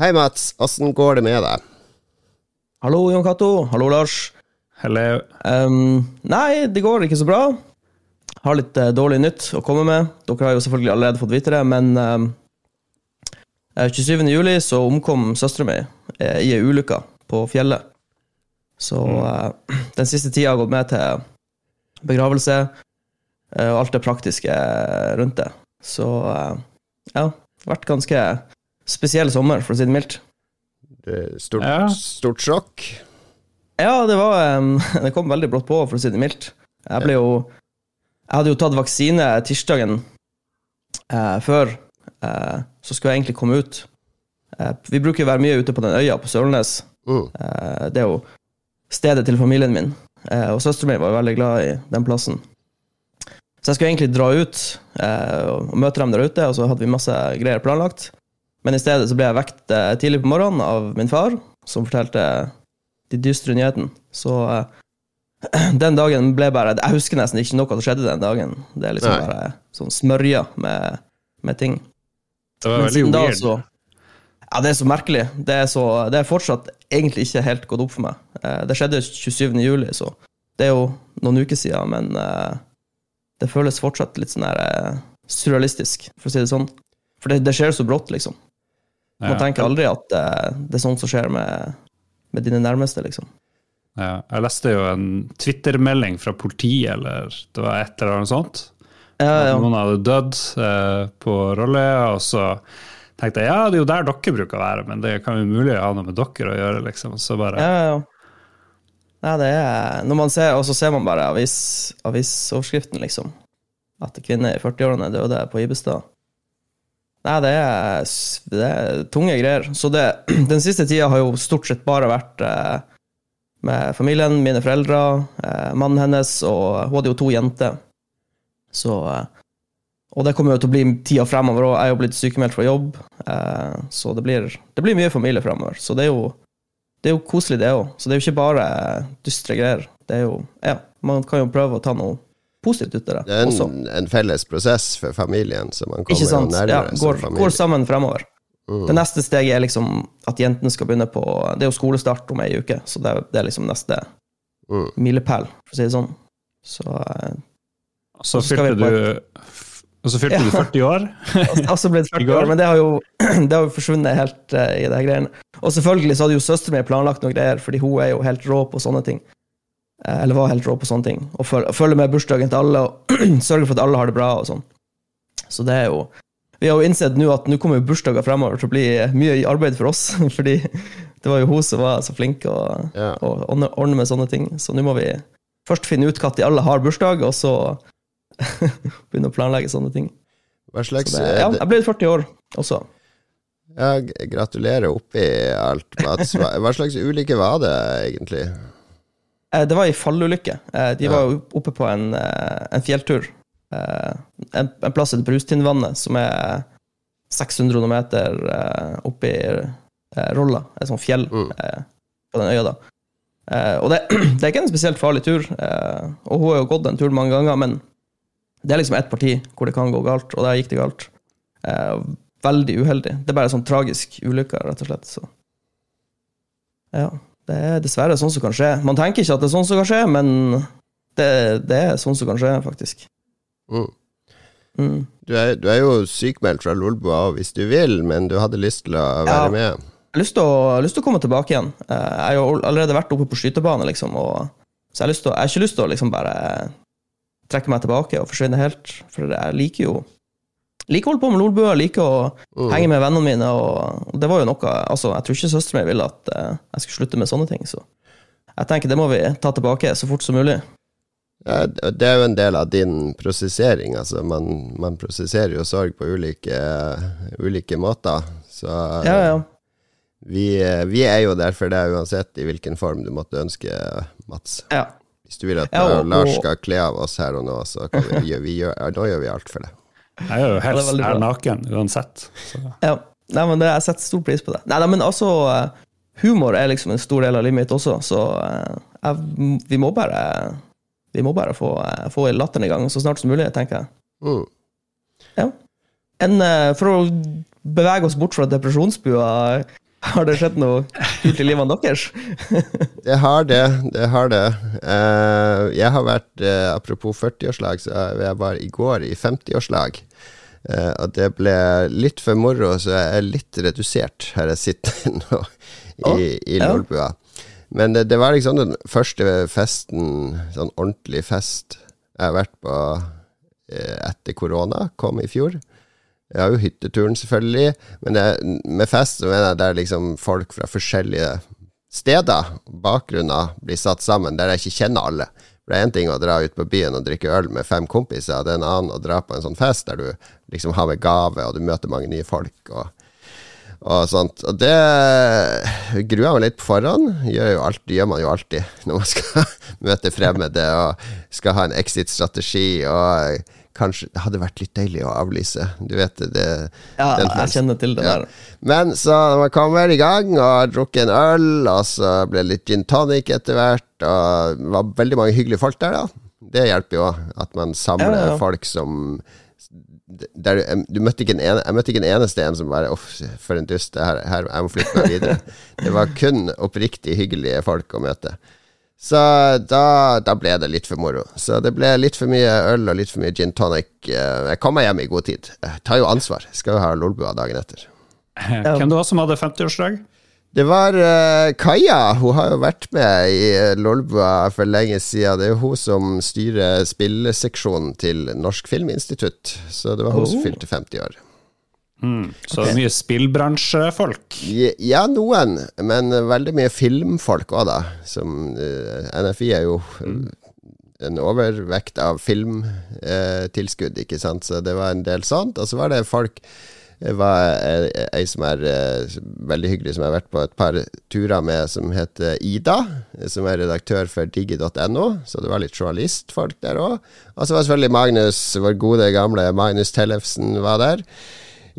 Hei, Mats. Åssen går det med deg? Hallo, Jon Cato. Hallo, Lars. Hello. Um, nei, det går ikke så bra. Har litt uh, dårlig nytt å komme med. Dere har jo selvfølgelig allerede fått vite det, men um, 27. juli så omkom søstera mi uh, i ei ulykke på fjellet. Så uh, den siste tida har gått med til begravelse og alt det praktiske rundt det. Så ja, vært ganske spesiell sommer, for å si det mildt. Stort, Ja. stort sjokk. Ja, det var um, Det kom veldig brått på, for å si det mildt. Jeg ble jo Jeg hadde jo tatt vaksine tirsdagen eh, før, eh, så skulle jeg egentlig komme ut. Eh, vi bruker å være mye ute på den øya på Sølnes. Mm. Eh, det er jo stedet til familien min. Eh, og søsteren min var veldig glad i den plassen. Så jeg skulle egentlig dra ut eh, og møte dem der ute, og så hadde vi masse greier planlagt. Men i stedet så ble jeg vekt eh, tidlig på morgenen av min far, som fortalte de dystre nyhetene. Så eh, den dagen ble bare Jeg husker nesten ikke noe som skjedde den dagen. Det er liksom Nei. bare sånn smørja med, med ting. Det var Men veldig siden da weird. så Ja, det er så merkelig. Det er, så, det er fortsatt egentlig ikke helt gått opp for meg. Eh, Det skjedde 27. juli, så det er jo noen uker siden, men det føles fortsatt litt sånn her surrealistisk, for å si det sånn. For det, det skjer så brått, liksom. Man Ja. tenker aldri at eh, det er sånt som skjer med, med dine nærmeste, liksom. Ja, jeg leste jo en Twitter-melding fra politiet, eller det var et eller annet sånt. Ja. Noen hadde dødd eh, på Rolløya, og så tenkte jeg ja, det er jo der dere bruker å være, men det kan jo mulig ha noe med dere å gjøre, liksom. Så bare Ja, ja, ja. Nei, det er Når man ser, og så ser man bare avis, avisoverskriften, liksom. At kvinner i 40-årene døde på Ibestad. Nei, det er, det er tunge greier. Så det, den siste tida har jo stort sett bare vært eh, med familien, mine foreldre, eh, mannen hennes, og hun hadde jo to jenter. Så eh, Og det kommer jo til å bli tida fremover òg. Jeg er jo blitt sykemeldt fra jobb, eh, så det blir, det blir mye familie fremover. Så det er jo det er jo koselig, det òg. Så det er jo ikke bare dystre greier. Det er jo, ja, Man kan jo prøve å ta noe positivt ut av det Det er også. en, en felles prosess for familien, så man kommer jo sant? Ja, nærmere som går, familie. går sammen fremover. Mm. Det neste steget er liksom at jentene skal begynne på Det er jo skolestart om ei uke, så det det er liksom neste Mm. milepæl, for å si det sånn. Så eh, Så fylte du og så fylte Ja. du 40 år. og så ble det 40 år, men det har jo, det har jo forsvunnet helt uh, i de greiene. Og selvfølgelig så hadde jo søsteren min planlagt noen greier, fordi hun er jo helt rå på sånne ting. Eh, Eller var helt rå på sånne ting. Og følge med bursdagen til alle og sørger for at alle har det bra og sånn. Så det er jo Vi har jo innsett nå at nå kommer jo bursdager fremover til å bli mye arbeid for oss, fordi det var jo hun som var så flink å, Ja. å ordne med sånne ting. Så nå må vi først finne ut når alle har bursdag, og så begynne å planlegge sånne ting. Hva slags det, ja, jeg ble 40 år også. ja, Gratulerer oppi alt, Mats. Hva slags ulykke var det egentlig? Eh, Det var ei fallulykke. Eh, De var oppe på en, eh, en fjelltur. En, en plass etter Brustindvannet, som er 600 meter oppi Rolla, et sånt fjell Mm. på den øya. da. Og det, det er ikke en spesielt farlig tur, og hun har jo gått den turen mange ganger, men det er liksom ett parti hvor det kan gå galt, og der gikk det galt. Veldig uheldig. Det er bare sånn tragisk ulykke, rett og slett. Så. Ja. Det er dessverre sånn som kan skje. Man tenker ikke at det er sånn som kan skje, men det, det er sånn som kan skje, faktisk. Mm. Mm. Du, er, du er jo sykmeldt fra Lolbua hvis du vil, men du hadde lyst til å være Ja. med. Jeg har lyst til å, lyst til å komme tilbake igjen. Eh, Jeg har jo allerede vært oppe på skytebane, liksom, og, så jeg har, å, jeg har ikke lyst til å liksom bare trekke meg tilbake og forsvinne helt, for jeg liker jo liker å holde på med lolbua, liker å Mm. henge med vennene mine, og, og det var jo noe altså, Jeg tror ikke søsteren min ville at uh, jeg skulle slutte med sånne ting, så jeg tenker det må vi ta tilbake så fort som mulig. Ja, det er jo en del av din prosessering. Altså, man, man prosesserer jo sorg på ulike, ulike måter. Så Ja, ja. Vi, vi er jo der for deg uansett i hvilken form du måtte ønske, Mats. ja. Hvis du vil at Ja, og- Lars skal kle av oss her og nå, så vi, vi gjør, nå gjør vi alt for det. Jeg er jo helst ja, er naken uansett. Så. Ja, nei, men det, jeg setter stor pris på det. Nei, nei men altså, humor er liksom en stor del av livet mitt også, så eh, jeg, vi må bare vi må bare få, eh, få latteren i gang så snart som mulig, tenker jeg. Mm. En, eh, for å bevege oss bort fra depresjonsbua, Har det skjedd noe kult i livene deres? Det har det. Det har det. Eh, jeg har vært, eh, apropos 40-årslag, så jeg var i går i 50-årslag. Uh, og det ble litt for moro, så jeg er litt redusert her jeg sitter nå i, i Lolbua. Men det, det, var liksom den første festen, sånn ordentlig fest, jeg har vært på etter korona, kom i fjor. Jeg har jo hytteturen, selvfølgelig, men det, med fest så mener jeg der liksom folk fra forskjellige steder, bakgrunner, blir satt sammen, der jeg ikke kjenner alle. For det er én ting å dra ut på byen og drikke øl med fem kompiser, det er en annen å dra på en sånn fest der du liksom har med gave, og du møter mange nye folk. og og sånt. Og det gruer jeg meg litt på forhånd. Gjør, alltid, gjør man jo alltid når man skal møte fremmede og skal ha en exit-strategi. Og kanskje det hadde vært litt deilig å avlyse. Du vet det. Ja, jeg kjenner til det ja. der. Men så man kommer i gang og har drukket en øl, og så ble det litt gin tonic etter hvert, og det var veldig mange hyggelige folk der, da. Det hjelper jo, at man samler ja, ja. folk som der, du møtte ikke en Jeg møtte ikke en eneste en som bare Uff, for en dust. Her, her, jeg må flytte meg videre. Det var kun oppriktig hyggelige folk å møte. Så da, da, ble det litt for moro. Så det ble litt for mye øl og litt for mye gin tonic. Eh, jeg kom meg hjem i god tid. Jeg tar jo ansvar. Skal jo ha Lolbua dagen etter. Hvem det var som hadde 50-årsdag? Det var uh, Kaja. Hun har jo vært med i Lolbua for lenge siden. Det er jo hun som styrer spilleseksjonen til Norsk Filminstitutt. Så det var hun oh. som fylte 50 år. Mm, så okay. mye spillbransjefolk? Ja, noen. Men veldig mye filmfolk òg, da. Som uh, NFI er jo mm. en overvekt av filmtilskudd, ikke sant. Så det var en del sånt. Og så var det folk var ei som er eh, veldig hyggelig, som jeg har vært på et par turer med, som heter Ida. Som er redaktør for digi.no, så det var litt journalistfolk der òg. Og så var selvfølgelig Magnus, vår gode, gamle Magnus Tellefsen, var der.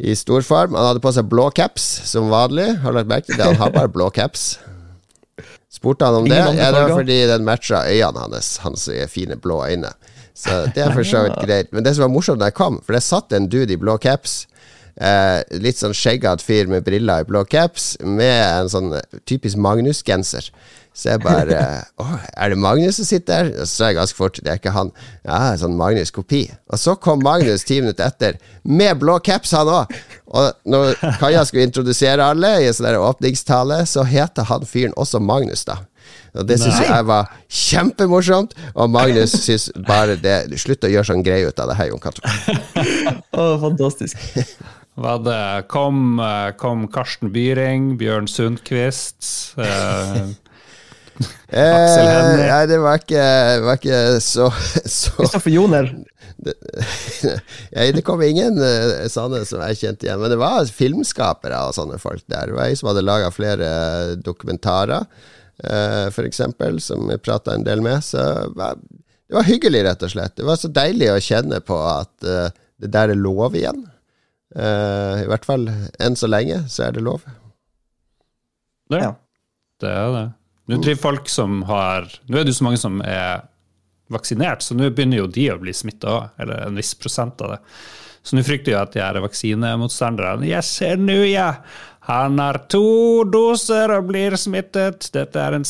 I stor form. Han hadde på seg blå caps, som vanlig. Har du lagt merke til det? Han har bare blå caps. Spurte han om det? Ja, det var fordi den matcha øynene hans, hans fine blå øyne. Så det er for så vidt greit. Men det som var morsomt da jeg kom, for det satt en dude i blå caps Eh, litt sånn skjeggete fyr med briller i blå caps, med en sånn typisk Magnus-genser. Så jeg bare Å, er det Magnus som sitter der? Og så sa jeg ganske fort det er ikke han. Ja, sånn Magnus-kopi. Og så kom Magnus ti minutter etter, med blå caps, han òg. Og når Kaja skulle introdusere alle i en sånn åpningstale, så heter han fyren også Magnus, da. Og det syns jeg var kjempemorsomt. Og Magnus syns bare det Slutt å gjøre sånn greie ut av det her, Jon Cato. oh, fantastisk. Det, kom, eh, kom, Karsten Byring, Bjørn Sundquist eh, Aksel Hennie? Eh, nei, det var ikke, var ikke så, så Kristoffer Joner? Det, kom ingen uh, sånne som jeg kjente igjen. Men det var filmskapere og sånne folk der. Det var ei som hadde laga flere dokumentarer, uh, f.eks., som jeg prata en del med. Så var, det var hyggelig, rett og slett. Det var så deilig å kjenne på at det der er lov igjen. Uh, I hvert fall enn så lenge, så er det lov. Ja, det er det. Nå driver folk som har Nå er det jo så mange som er vaksinert, så nå begynner jo de å bli smitta òg, eller en viss prosent av det. Så nå frykter jeg at de her vaksinemotstanderne Jeg ser nå, ja! Han har to doser og blir smittet. Dette er en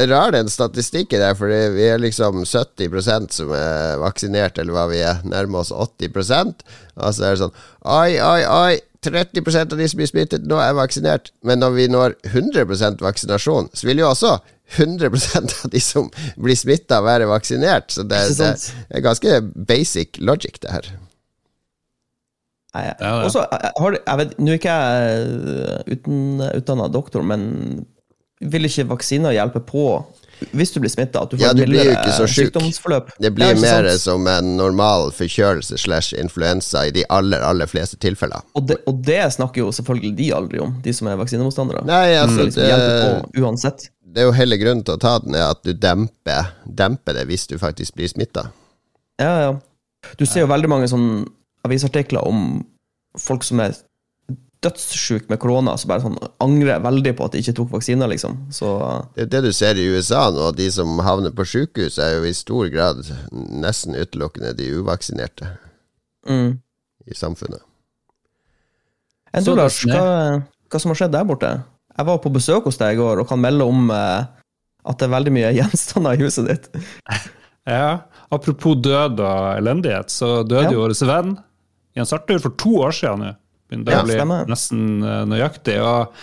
er rar den statistikken der, for vi er liksom 70% som er vaksinert, eller hva vi er, nærmer oss 80% Og så er det sånn Oi, oi, oi. 30% av de som blir smittet nå, er vaksinert. Men når vi når 100% vaksinasjon, så vil jo også 100% av de som blir smitta, være vaksinert. Så det, det er ganske basic logic, det her. Nei, ja, ja. Også, har, jeg vet, Nå er ikke jeg eh, uten, utdanna doktor, men vil ikke vaksiner hjelpe på hvis du blir smitta? At du får ja, du blir jo ikke så sykdomsforløp? Det blir det mer sant? som en normal forkjølelse slash influensa i de aller, aller fleste tilfeller. Og det, og det, snakker jo selvfølgelig de aldri om, de som er vaksinemotstandere. Nei, altså, mm. det, på, uansett. det er jo hele grunnen til å ta den, er at du demper, demper det hvis du faktisk blir smitta. Ja, ja. Du ser jo veldig mange sånn avisartikler om folk som er dødssyke med korona, så bare sånn angrer veldig på at de ikke tok vaksiner, liksom. Så, det er det du ser i USA nå. De som havner på sjukehus, er jo i stor grad nesten utelukkende de uvaksinerte mm. i samfunnet. Enn du, Lars, hva, hva, som har skjedd der borte? jeg var på besøk hos deg i går og kan melde om eh, at det er veldig mye gjenstander i huset ditt. Ja, Apropos død og elendighet, så døde Ja. jo vår venn Jens Arthur for to år siden nå. Begynner Ja, å bli stemmer. nesten eh, nøyaktig. Og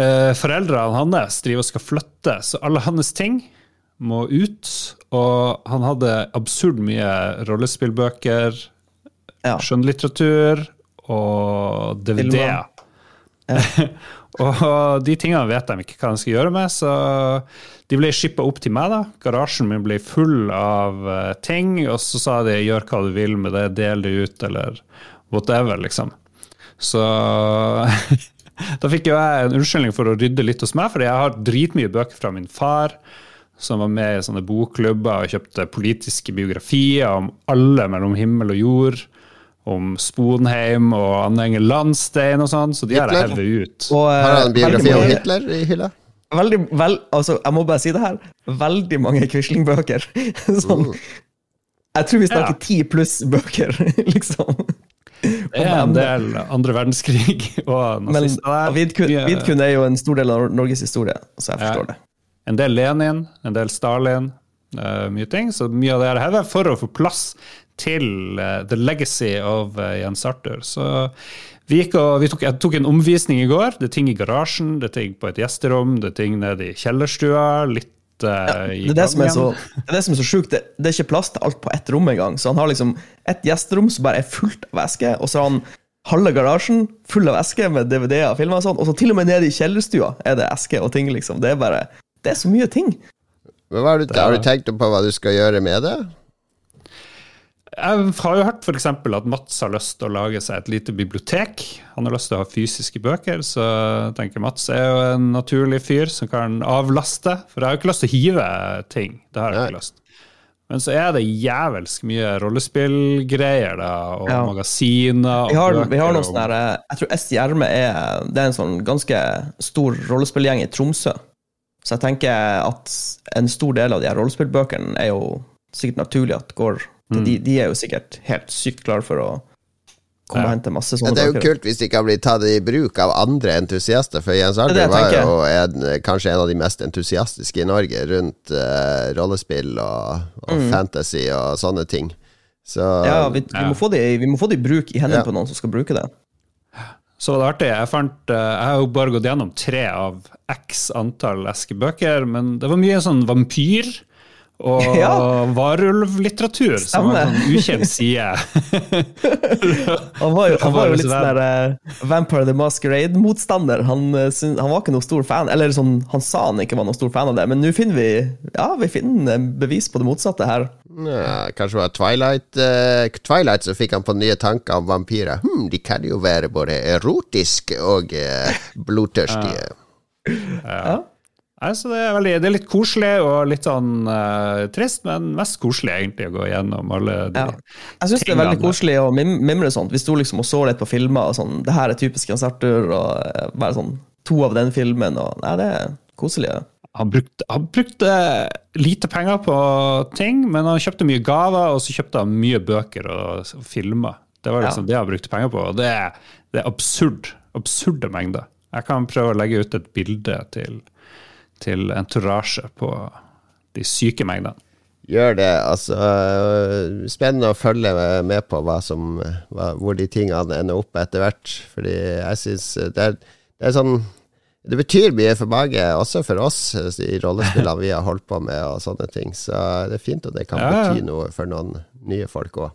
eh, foreldrene hans driver og skal flytte, så alle hans ting må ut. Og han hadde absurd mye rollespillbøker, Ja. skjønnlitteratur og DVD-er. Ja. og de tingene vet de ikke hva de skal gjøre med, så de ble shippa opp til meg. da. Garasjen min ble full av eh, ting, og så sa de 'gjør hva du vil med det, del det ut', eller whatever, liksom. Så da fikk jo jeg en unnskyldning for å rydde litt hos meg, fordi jeg har dritmye bøker fra min far. Som var med i sånne bokklubber og kjøpte politiske biografier om alle mellom himmel og jord. Om Sponheim og Anne Landstein og sånn, så de har jeg hevet ut. Og, eh, Har han en biografi om Hitler i hylla? Veldig, vel, altså, jeg må bare si det her. Veldig mange Quisling-bøker. sånn, jeg tror vi snakker Ja. ti pluss bøker, liksom. Det er en del andre verdenskrig og nazister. Vidkun, er jo en stor del av Norges historie, så jeg Ja. forstår det. En del Lenin, en del Stalin, uh, mye ting. Så mye av det er hevet for å få plass til uh, the legacy of uh, Jens Arthur. Så vi og vi tok, jeg tok en omvisning i går. Det er ting i garasjen, det er ting på et gjesterom, det er ting nede i kjellerstua. litt eh, i Det er det som er så, det er det som er så sjukt. Det, det er ikke plass til alt på ett rom engang. Så han har liksom et gjesterom som bare er fullt av væske, og så har han halve garasjen full av væske med DVD-er og filmer og sånn, og så til og med nede i kjellerstua er det esker og ting, liksom. Det er bare Det er så mye ting. Men hva har, du, har du tenkt på hva du skal gjøre med det? Jeg har jo hørt f.eks. at Mats har lyst til å lage seg et lite bibliotek. Han har lyst til å ha fysiske bøker, så jeg tenker Mats er jo en naturlig fyr som kan avlaste. For jeg har jo ikke lyst til å hive ting. Det har jeg ikke lyst. Men så er det jævelsk mye rollespillgreier da, og Ja. magasiner og Vi har, vi har noen sånne her, Jeg tror S. Gjerme er, det er en sånn ganske stor rollespillgjeng i Tromsø. Så jeg tenker at en stor del av de her rollespillbøkene er jo sikkert naturlig at går Mm. de, de er jo sikkert helt sykt klare for å komme Ja. og hente masse sånne. Ja, det er jo kult hvis de ikke har blitt tatt i bruk av andre entusiaster, for Jens jeg var jo en, kanskje en av de mest entusiastiske i Norge rundt uh, rollespill og, og fantasy og sånne ting. Så Mm. Ja, vi, vi, Ja. må få de, vi må få de i bruk i hendene Ja. på noen som skal bruke det. Så var det artig. Jeg, fant, eh, jeg har jo bare gått gjennom tre av x antall eskebøker, men det var mye sånn vampyr og Ja. varulvlitteratur, som er en sånn ukjent side. Han var jo, han var jo litt sånn der eh, Vampire the Masquerade-motstander. Han, eh, han var ikke noe stor fan, eller sånn, han sa han ikke var noen stor fan av det, men nå finner vi ja, vi finner bevis på det motsatte her. ja, kanskje det var Twilight uh, Twilight som fikk han på nye tanker om vampyrer. Hm, de kan jo være både erotiske og uh, blodtørstige. Ja. Nei, så det, er veldig, det er litt koselig og litt sånn uh, trist, men mest koselig egentlig å gå gjennom alle de Ja. Jeg syns det er veldig koselig å mim mimre sånt. Vi sto liksom og så litt på filmer og sånn. Det her er typisk Jens Arthur, og eh, bare sånn to av den filmen, og Nei, det er koselig. ja. Han brukte, han brukte lite penger på ting, men han kjøpte mye gaver, og så kjøpte han mye bøker og og filmer. Det var liksom Ja. det han brukte penger på, og det det er absurd. Absurde mengder. Jeg kan prøve å legge ut et bilde til, til entourage på de syke mengdene. Gjør det. Altså øh, Spennende å følge med på hva som, hva, hvor de tingene ender opp etter hvert. Fordi jeg syns det, er- det er sånn Det betyr mye for mange, også for oss øh, i rollespillene vi har holdt på med og sånne ting. Så det er fint at det kan Ja, ja. bety noe for noen nye folk òg.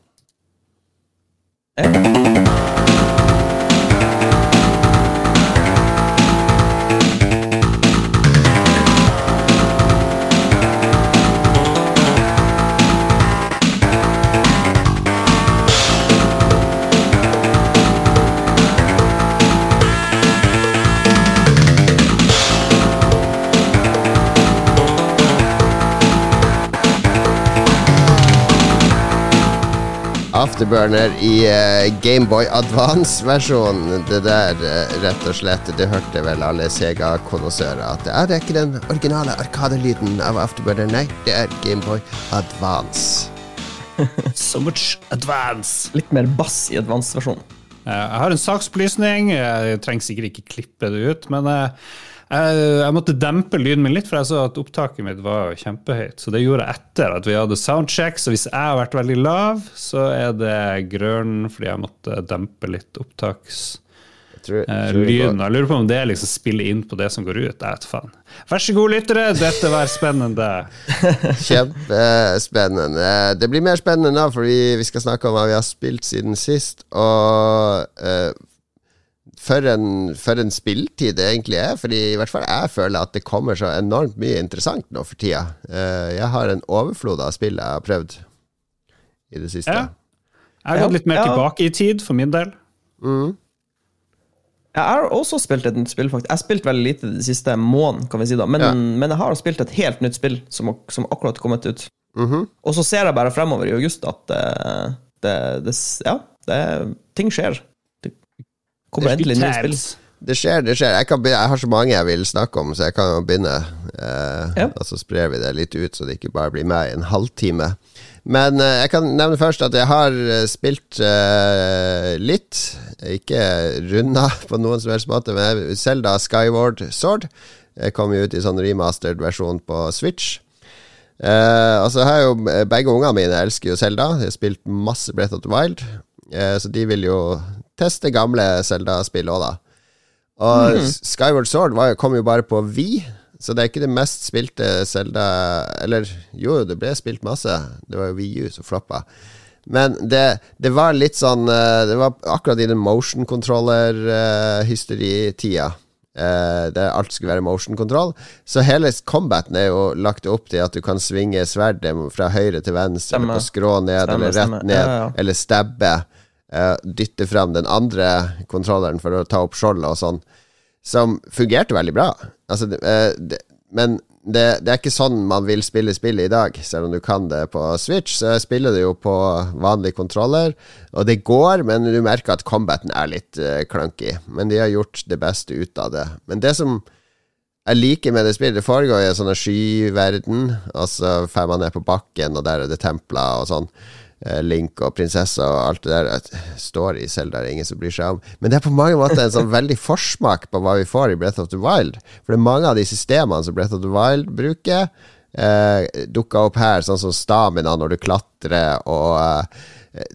Afterburner i uh, Gameboy Advance-versjonen. Det der, uh, rett og slett, det hørte vel alle Sega-konnoissører at ja, det er ikke den originale arkadelyden av Afterburner, nei, det er Gameboy Advance. So much advance! Litt mer bass i advance-versjonen. Jeg har en saksopplysning. Jeg trenger sikkert ikke klippe det ut, men jeg, jeg, jeg måtte dempe lyden min litt, for jeg så at opptaket mitt var kjempehøyt. Så det gjorde jeg etter at vi hadde soundcheck. Så hvis jeg har vært veldig lav, så er det grønn fordi jeg måtte dempe litt opptaks Tror, eh, tror lyden. Jeg lurer på om det liksom spiller inn på det som går ut. Jeg vet faen. Vær så god, lyttere. Dette var spennende. Kjempespennende. Det blir mer spennende da, fordi vi, vi skal snakke om hva vi har spilt siden sist. Og eh, for, en, for en spilltid det egentlig er. Fordi i hvert fall jeg føler at det kommer så enormt mye interessant nå for tida. Eh, jeg har en overflod av spill jeg har prøvd i det siste. Ja. Jeg har gått litt mer Ja. tilbake i tid, for min del. Mm. Jeg har også spilt et nytt spill, faktisk. Jeg har spilt veldig lite de siste måneden, kan vi si da. Men, Ja. men jeg har spilt et helt nytt spill som, som akkurat kommet ut. Mhm. Og så ser jeg bare fremover i august at det, det, det, Ja, det, ting skjer. Det endelig nye spill. Det skjer, det skjer. Jeg, kan jeg har så mange jeg vil snakke om, så jeg kan jo begynne. Eh, Ja. Og så sprer vi det litt ut, så det ikke bare blir meg i en halvtime. Men eh, jeg kan nevne først at jeg har eh, spilt eh, litt. Ikke runda på noen som helst måte, men Selda Skyward Sword jeg kom jo ut i sånn remastered versjon på Switch. Eh, og så har jeg jo Begge ungene mine elsker jo Selda. De har spilt masse Breath of the Wild. Eh, så de vil jo teste gamle Zelda-spill òg, da. Og Skyward Sword var, kom jo bare på Vi, så det er ikke det mest spilte Zelda Eller jo, det ble spilt masse. Det var jo VU som floppa. Men det, det var litt sånn eh, Det var akkurat i den motion controller-hysteritida. Uh, der alt skulle være motion control. Så hele combaten er jo lagt opp til at du kan svinge sverdet fra høyre til venstre, stemme. eller på skrå ned, stemme, eller rett ned, Ja, ja. eller stabbe. Eh, dytte frem den andre kontrolleren for å ta opp skjoldet og sånn som fungerte veldig bra. Altså, eh, men det, det er ikke sånn man vil spille spillet i dag, selv om du kan det på Switch. Så jeg spiller det jo på vanlig kontroller, og det går, men du merker at combaten er litt uh, clunky. Men de har gjort det beste ut av det. Men det som jeg liker med det spillet, det foregår i en sånn skyverden, og så fer man ned på bakken, og der er det templer og sånn. Eh, Link og prinsessa og alt det der står i Zelda, det er ingen som bryr seg om. Men det er på mange måter en sånn veldig forsmak på hva vi får i Breath of the Wild. For det er mange av de systemene som Breath of the Wild bruker, eh, dukka opp her, sånn som stamina når du klatrer, og eh,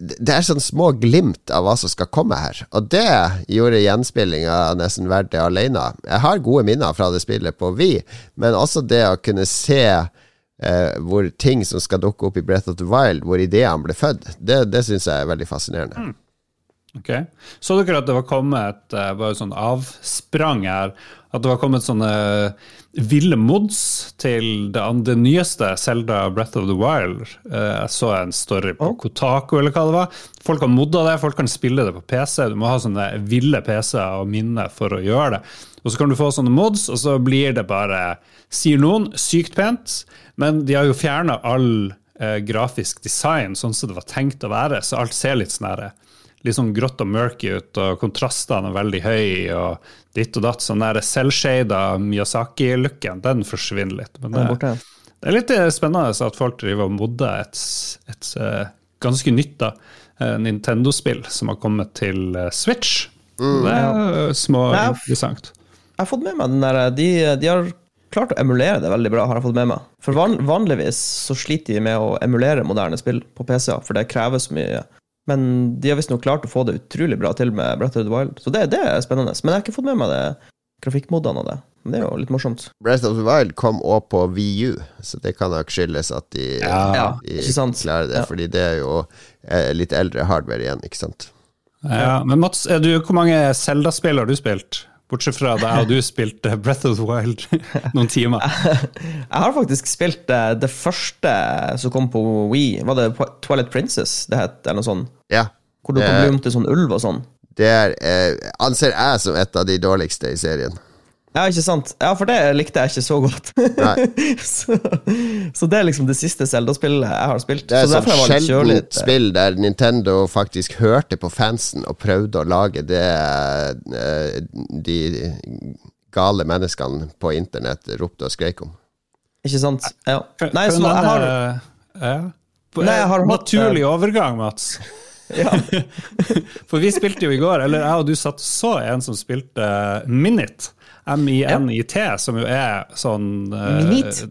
det er sånn små glimt av hva som skal komme her. Og det gjorde gjenspillinga nesten verdt det alene. Jeg har gode minner fra det spillet på Vi, men også det å kunne se eh, hvor ting som skal dukke opp i Breath of the Wild, hvor ideene ble født, det, det syns jeg er veldig fascinerende. Ok. Så dere at det var kommet eh, bare sånn avsprang her, at det var kommet sånne ville mods til det, det nyeste Zelda Breath of the Wild? Eh, Jeg så en story på Kotaku, eller hva det var. Folk har modda det, folk kan spille det på PC. Du må ha sånne ville PC-er og minne for å gjøre det. Og så kan du få sånne mods, og så blir det bare, sier noen, sykt pent. Men de har jo fjerna all eh, grafisk design sånn som det var tenkt å være, så alt ser litt sånn her litt sånn grått og mørkt ut, og kontrastene er veldig høye, og ditt og datt. Sånn der selvshada Miyazaki-looken, den forsvinner litt. Men Den er det, borte. det er litt eh, spennende at folk driver og modder et, et et, ganske nytt da, eh, Nintendo-spill som har kommet til Switch. Switch. Det er eh, små interessant. Jeg har fått med meg den der de, de har klart å emulere det veldig bra, har jeg fått med meg. For van, vanligvis så sliter de med å emulere moderne spill på PC-er, for det krever så mye. Men de har visstnok klart å få det utrolig bra til med Breath of the Wild. Så det, det er spennende. Men jeg har ikke fått med meg det grafikkmodene av det. Men det er jo litt morsomt. Breath of the Wild kom òg på VU, så det kan nok skyldes at de, Ja, de ikke sant? klarer det. Ja. Fordi det er jo eh, litt eldre hardware igjen, ikke sant. Ja, men Mats, er du, hvor mange Zelda-spill har du spilt? Bortsett fra da jeg og du spilte Breath of the Wild noen timer. Jeg har faktisk spilt eh, det første som kom på Wii. Var det Twilight Princess det het, eller noe sånt? Ja. Hvor du kan bli til sånn ulv og sånn. Det er, eh, anser jeg som et av de dårligste i serien. Ja, ikke sant? Ja, for det likte jeg ikke så godt. Så, så det er liksom det siste Zelda-spillet jeg har spilt. Det er så sånn sjeldent spill der Nintendo faktisk hørte på fansen og prøvde å lage det eh, de gale menneskene på internett ropte og skrek om. Ikke sant? Ja. Nei, kan så jeg har ja. Nei, jeg har hatt- Naturlig overgang, Mats. Ja. For vi spilte jo i går, eller jeg og du satt så en som spilte Minit. M-I-N-I-T, som jo er sånn eh, Minit?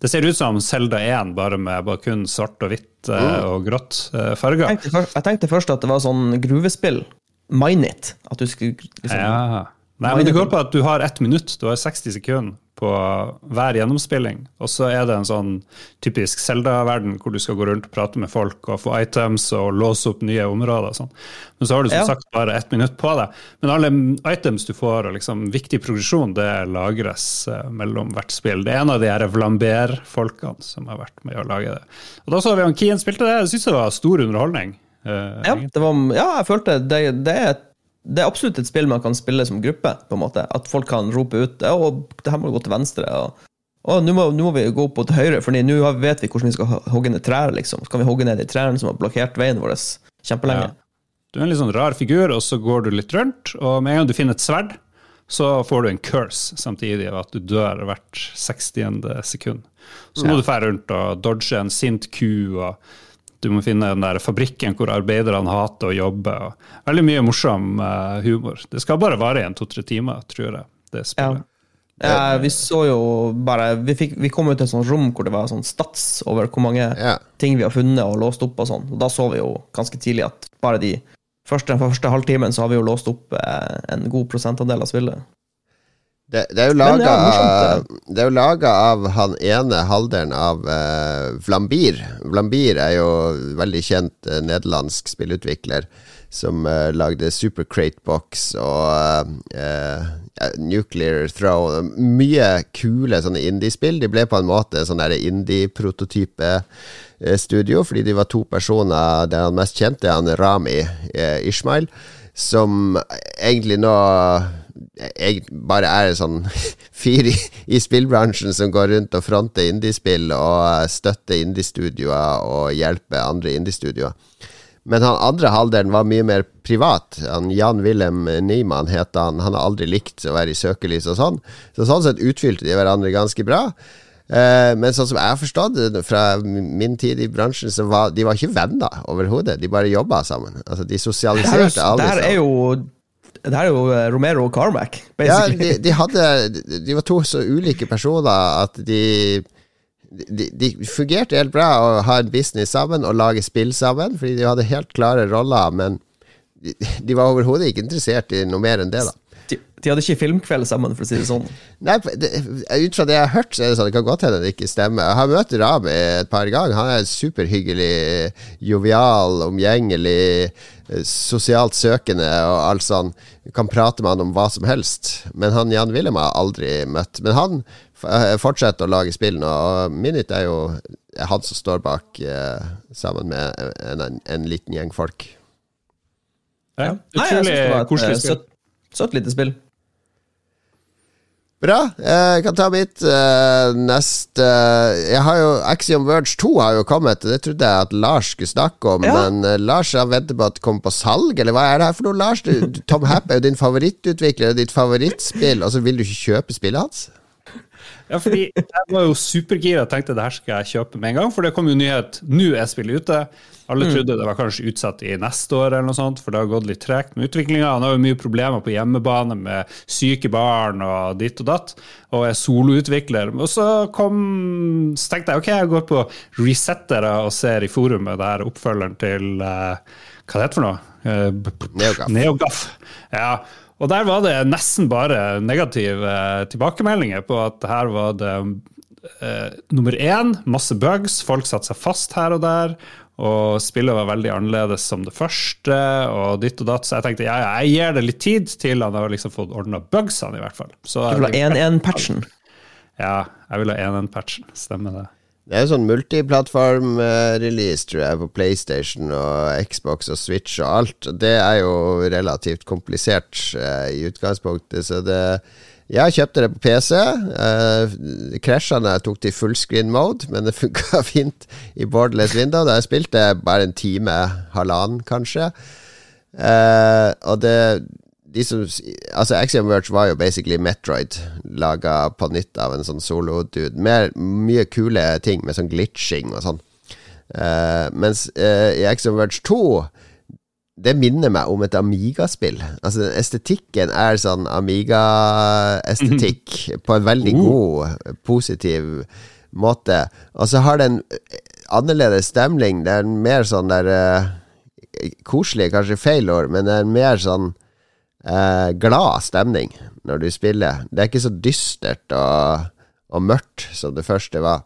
Det ser ut som Selda 1, bare med bare kun svart og hvitt eh, og grått eh, farger. Jeg tenkte, først, jeg tenkte først at det var sånn gruvespill. Mine it. At du skulle liksom Ja. Nei, men det går på at du har ett minutt, du har 60 sekunder på hver gjennomspilling. Og så er det en sånn typisk Zelda-verden hvor du skal gå rundt og prate med folk og få items og låse opp nye områder og sånn. Men så har du som Ja. sagt bare ett minutt på deg. Men alle items du får og liksom viktig progresjon, det lagres eh, mellom hvert spill. Det er en av de her Vlamber-folkene som har vært med å lage det. Og da så vi han Kien spilte det. Jeg syns det var stor underholdning. Uh, Ja, det var, ja jeg følte det, det, er, det er absolutt et spill man kan spille som gruppe. på en måte. At folk kan rope ut ja, og det her må gå til venstre. og og nå må, nå må vi gå opp til høyre, for nå vet vi hvordan vi skal hogge ned trær. liksom. Så kan vi hogge ned de trærne som har blokkert veien vår kjempelenge. Ja. Du er en litt sånn rar figur, og så går du litt rundt, og med en gang du finner et sverd, så får du en curse samtidig av at du dør hvert 60. sekund. Så må du fære rundt og dodge en sint ku, og du må finne den der fabrikken hvor arbeiderne hater å jobbe. Og veldig mye morsom eh, humor. Det skal bare vare i en to-tre timer, tror jeg, det Ja. spillet. Ja, vi så jo bare Vi, fikk, vi kom ut til et sånt rom hvor det var sånn stats over hvor mange Ja. ting vi har funnet og låst opp og sånn. Og da så vi jo ganske tidlig at bare de første, den første halvtimen så har vi jo låst opp eh, en god prosentandel av spillet. Det, det er jo laga Det er jo laga av han ene halvdelen av uh, Vlambir. Vlambir er jo veldig kjent uh, nederlandsk spillutvikler som uh, lagde Super Crate Box og Nuclear Throw. Mye kule sånne indiespill. De ble på en måte sånn indie-prototype studio, fordi de var to personer Det han mest kjente han Rami Ishmael, som egentlig nå jeg bare er en sånn fyr i, i spillbransjen som går rundt og fronter indiespill og støtter indiestudioer og hjelper andre indiestudioer. Men han andre halvdelen var mye mer privat. Han Jan Wilhelm Niemann het han. Han har aldri likt å være i søkelys og sånn. Så sånn sett utfylte de hverandre ganske bra. Eh, men sånn som jeg har forstått det fra min tid i bransjen, så var de var ikke venner overhodet. De bare jobba sammen. Altså, de er, sosialiserte aldri det her er jo det her er jo eh, Romero og Carmack, ja, basically. de, de hadde De var to så ulike personer at de de, de fungerte helt bra å ha en business sammen og lage spill sammen, fordi de hadde helt klare roller, men de, de var overhodet ikke interessert i noe mer enn det, da. De, de hadde ikke filmkveld sammen, for å si det sånn. Nei, det, Ut fra det jeg har hørt, så er det sånn det kan godt hende det ikke stemmer. Jeg har møtt Rami et par ganger. Han er superhyggelig, jovial, omgjengelig, sosialt søkende og alt sånn. Kan prate med han om hva som helst. Men han Jan Wilhelm har jeg aldri møtt. Men han eh, fortsetter å lage spill nå, og Minit er jo er han som står bak, eh, sammen med en, en, en liten gjeng folk. Ja, Utrolig koselig eh, spill. søtt, søtt lite spill. Bra. Eh, Jeg kan ta mitt eh, neste Jeg har jo Axiom Verge 2 har jo kommet. Det trodde jeg at Lars skulle snakke om, Ja. men eh, Lars har venter på at det kommer på salg, eller hva er det her for noe, Lars? Tom Happ er jo din favorittutvikler og ditt favorittspill, og så vil du ikke kjøpe spillet hans? Ja, fordi jeg var jo supergira og tenkte det her skal jeg kjøpe med en gang, for det kom jo nyhet nå er spillet ute. Alle trodde det var kanskje utsatt i neste år, eller noe sånt, for det har gått litt tregt med utviklinga. Han har jo mye problemer på hjemmebane med syke barn og ditt og datt, og er soloutvikler. Og så kom Så tenkte jeg ok, jeg går på resettere og ser i forumet der oppfølgeren til eh, Hva det heter for noe? Eh, Neogaf. Neogaf. Ja, og der var det nesten bare negative tilbakemeldinger på at her var det eh, nummer én, masse bugs, folk satte seg fast her og der, og spillet var veldig annerledes som det første, og ditt og datt, så jeg tenkte ja, ja, jeg gir det litt tid til han har liksom fått ordna bugsene, i hvert fall. Så Du vil ha 1-1-patchen. ja, jeg vil ha 1-1-patchen, stemmer det. Det er jo sånn multiplattform-release, tror jeg, på PlayStation og Xbox og Switch og alt. Det er jo relativt komplisert eh, i utgangspunktet, så det Jeg kjøpte det på PC. Uh, Krasja da jeg tok det i fullscreen mode, men det funka fint i borderless window. Da jeg spilte bare en time, halvannen kanskje. Eh, og det de som, altså Axiom Verge var jo basically Metroid, laga på nytt av en sånn solo-dude. Mye kule ting med sånn glitching og sånn. Uh, mens uh, i Axiom Verge 2 det minner meg om et Amiga-spill. Altså Estetikken er sånn Amiga-estetikk på en veldig Oh. god, positiv måte. Og så har den annerledes stemning. Det er en mer sånn der uh, Koselig, kanskje feil ord, men det er en mer sånn eh, glad stemning når du spiller. Det er ikke så dystert og, og mørkt som det første var.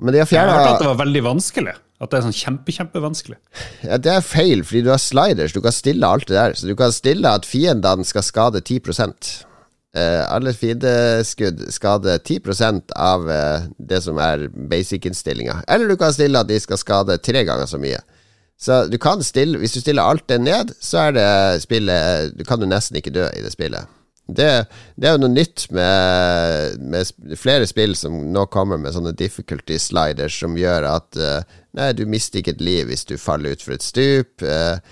Men de har Jeg har hørt at det var veldig vanskelig. At det er sånn kjempe, kjempevanskelig. ja, Det er feil, fordi du har sliders. Du kan stille alt det der. Så du kan stille at fiendene skal skade 10 eh, Alle fiendeskudd skader 10 av eh, det som er basic-innstillinga. Eller du kan stille at de skal skade tre ganger så mye. Så du kan stille Hvis du stiller alt det ned, så er det spillet Du kan jo nesten ikke dø i det spillet. Det, det er jo noe nytt med, med flere spill som nå kommer med sånne difficulty sliders som gjør at eh, Nei, du mister ikke et liv hvis du faller utfor et stup. Uh,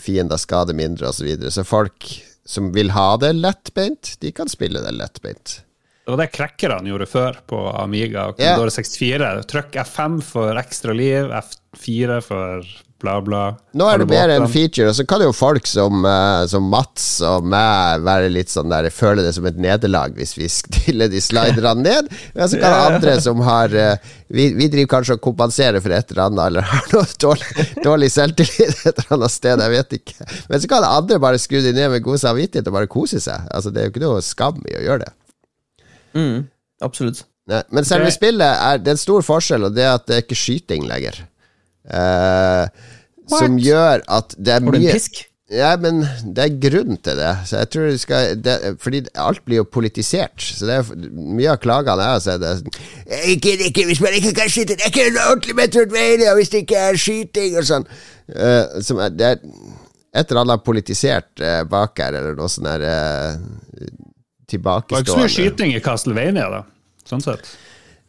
fiender skader mindre, osv. Så, videre. så folk som vil ha det lettbeint, de kan spille det lettbeint. Det var det crackerne gjorde før på Amiga og Ja. yeah. 64. Trykk F5 for ekstra liv, F4 for bla, bla. Nå er det mer en feature, og så kan jo folk som, eh, som Mats og meg være litt sånn der føle det som et nederlag hvis vi stiller de sliderne ned. Men så kan andre som har eh, vi, vi driver kanskje og kompenserer for et eller annet, eller har noe dårlig, dårlig selvtillit et eller annet sted, jeg vet ikke. Men så kan andre bare skru de ned med god samvittighet og bare kose seg. Altså Det er jo ikke noe skam i å gjøre det. Mm, absolutt. Nei, men selve spillet er Det er en stor forskjell, og det er at det er ikke skyting lenger. Eh, som gjør at det er Har du en mye pisk? Ja, men det er grunn til det. Så jeg tror det skal det, Fordi alt blir jo politisert. Så det er mye av klagene jeg har sett, er sånn ikke, ikke, Hvis man ikke kan skyte, det er ikke en ordentlig Metroidvania hvis det ikke er skyting og sånn. Uh, som er, det er et eller annet politisert uh, bak her, eller noe sånn der uh, Det var ikke så mye skyting i Castlevania, da. Sånn sett.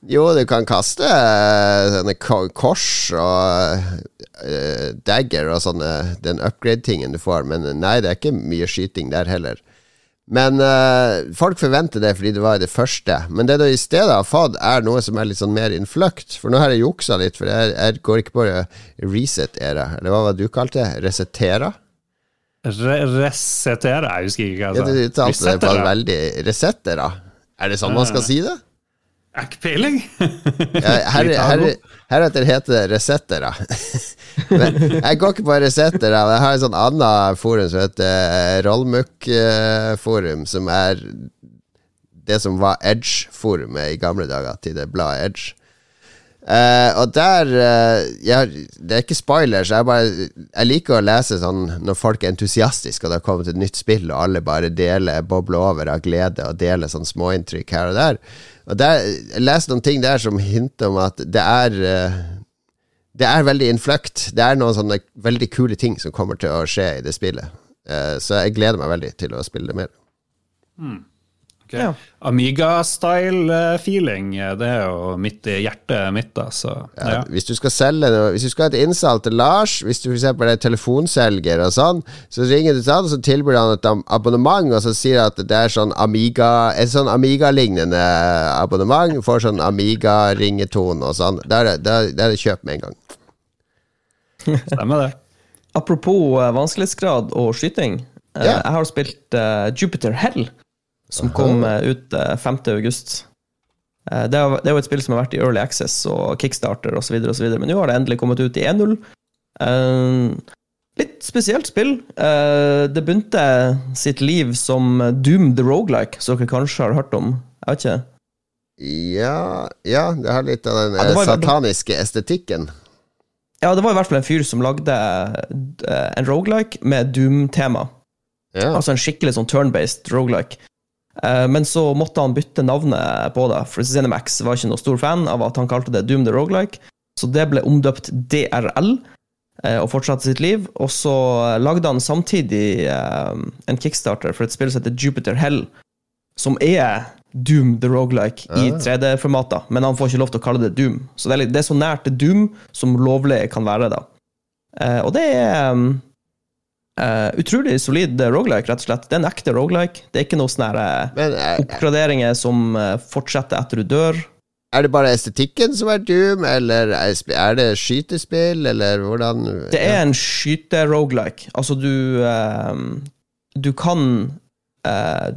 Jo, du kan kaste eh, sånne kors og uh, dagger og sånne Den upgrade-tingen du får, men nei, det er ikke mye skyting der heller. Men uh, folk forventer det fordi det var det første. Men det du i stedet har fått, er noe som er litt sånn mer innfløkt. For nå har jeg juksa litt, for jeg, jeg går ikke på reset-era. Eller hva var det du kalte det? Resetera? Re resetere, jeg husker ikke Ja, hva du jeg uttalte det på veldig Resettera? Er det sånn man skal si det? Har Ikke peiling. Her, her, heretter heter det resettere. Men jeg går ikke på resettere. men Jeg har et sånn annet forum som heter Rollmuck-forum, som er det som var Edge-forumet i gamle dager, til det bladet Edge. Uh, og der uh, jeg, Det er ikke spoilers. Jeg, bare, jeg liker å lese sånn når folk er entusiastiske, og det har kommet et nytt spill, og alle bare deler, bobler over av glede og deler sånn småinntrykk her og der. Der, Jeg leste noen ting der som hinter om at det er eh, Det er veldig innfløkt. Det er noen sånne veldig kule ting som kommer til å skje i det spillet. Eh, så jeg gleder meg veldig til å spille det mer. Ok. Ja. Amiga-style-feeling, det er jo midt i hjertet mitt, da, så Ja, ja. Hvis du skal selge noe Hvis du skal ha et innsalg til Lars, hvis du f.eks. er telefonselger og sånn, så ringer du til han, og så tilbyr han et abonnement, og så sier han at det er sånn Amiga Et sånn Amiga-lignende abonnement. Du får sånn Amiga-ringetone og sånn. Da er det, da da er det kjøp med en gang. Stemmer det. Apropos eh, vanskelighetsgrad og skyting. Yeah. Jeg har spilt uh, Jupiter Hell, som kom eh, ut eh, 5. august. Eh, det, er, jo et spill som har vært i Early Access og Kickstarter osv., men nå har det endelig kommet ut i 1.0. Eh, litt spesielt spill. Eh, det begynte sitt liv som Doom the Rogelike, som dere kanskje har hørt om. Jeg vet ikke. Ja, ja det har litt av den Ja, eh, sataniske estetikken. Ja, det var i hvert fall en fyr som lagde eh, en rogelike med Doom-tema. Ja. Altså en skikkelig sånn turn-based rogelike. Eh, men så måtte han bytte navnet på det, for Cinemax var ikke noe stor fan av at han kalte det Doom the Rogelike. Så det ble omdøpt DRL, eh, og fortsatte sitt liv. Og så lagde han samtidig eh, en kickstarter for et spill som heter Jupiter Hell, som er Doom the Rogelike i Ah. 3D-formater, men han får ikke lov til å kalle det Doom. Så det er, litt, det er så nært Doom som lovlig kan være, da. Og det er eh, utrolig solid rogelike, rett og slett. Det er en ekte rogelike. Det er ikke noe sånne eh, Men uh, oppgraderinger som fortsetter etter du dør. Er det bare estetikken som er Doom, eller er det skytespill, eller hvordan Det er en skyte-rogelike. Altså, du Du kan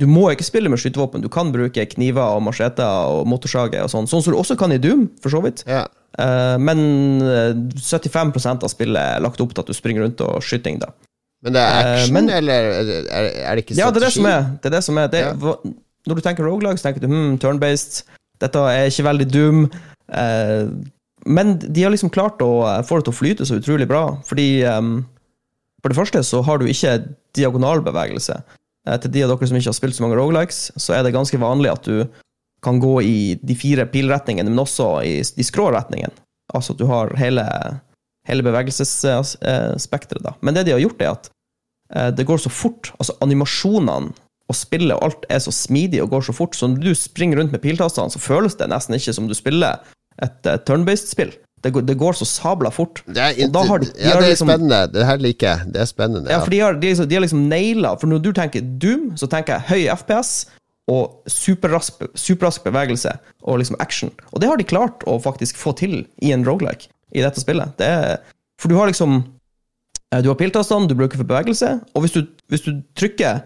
Du må ikke spille med skytevåpen. Du kan bruke kniver og macheter og motorsager og sånn, sånn som du også kan i Doom, for så vidt. Ja. Men eh, 75% av spillet er lagt opp til at du springer rundt og skyting, da. Men det er Eh, action, men- eller er, det ikke Ja, det er det som er. Det er det som er. Det, Ja. Når du tenker rogelag, så tenker du hmm, turn-based. Dette er ikke veldig Doom. Eh, men de har liksom klart å eh, få det til å flyte så utrolig bra. Fordi um, For det første så har du ikke diagonalbevegelse. Eh, til de av dere som ikke har spilt så mange rogelikes, så er det ganske vanlig at du kan gå i de fire pilretningene, men også i de skrå retningene. Altså at du har hele, hele bevegelsesspekteret, da. Men det de har gjort, er at eh, det går så fort. Altså animasjonene og spillet og alt er så smidig og går så fort, så når du springer rundt med piltastene, så føles det nesten ikke som du spiller et uh, turn-based spill. Det det går så sabla fort. Det er, de- ja, det er liksom- spennende. Det her liker jeg. Det er spennende. Ja, ja for de har, de, de har liksom naila For når du tenker Doom, så tenker jeg høy FPS og superrask, superrask bevegelse og liksom action. Og det har de klart å faktisk få til i en rogelike i dette spillet. Det er, for du har liksom eh, Du har piltastene du bruker for bevegelse, og hvis du, hvis du trykker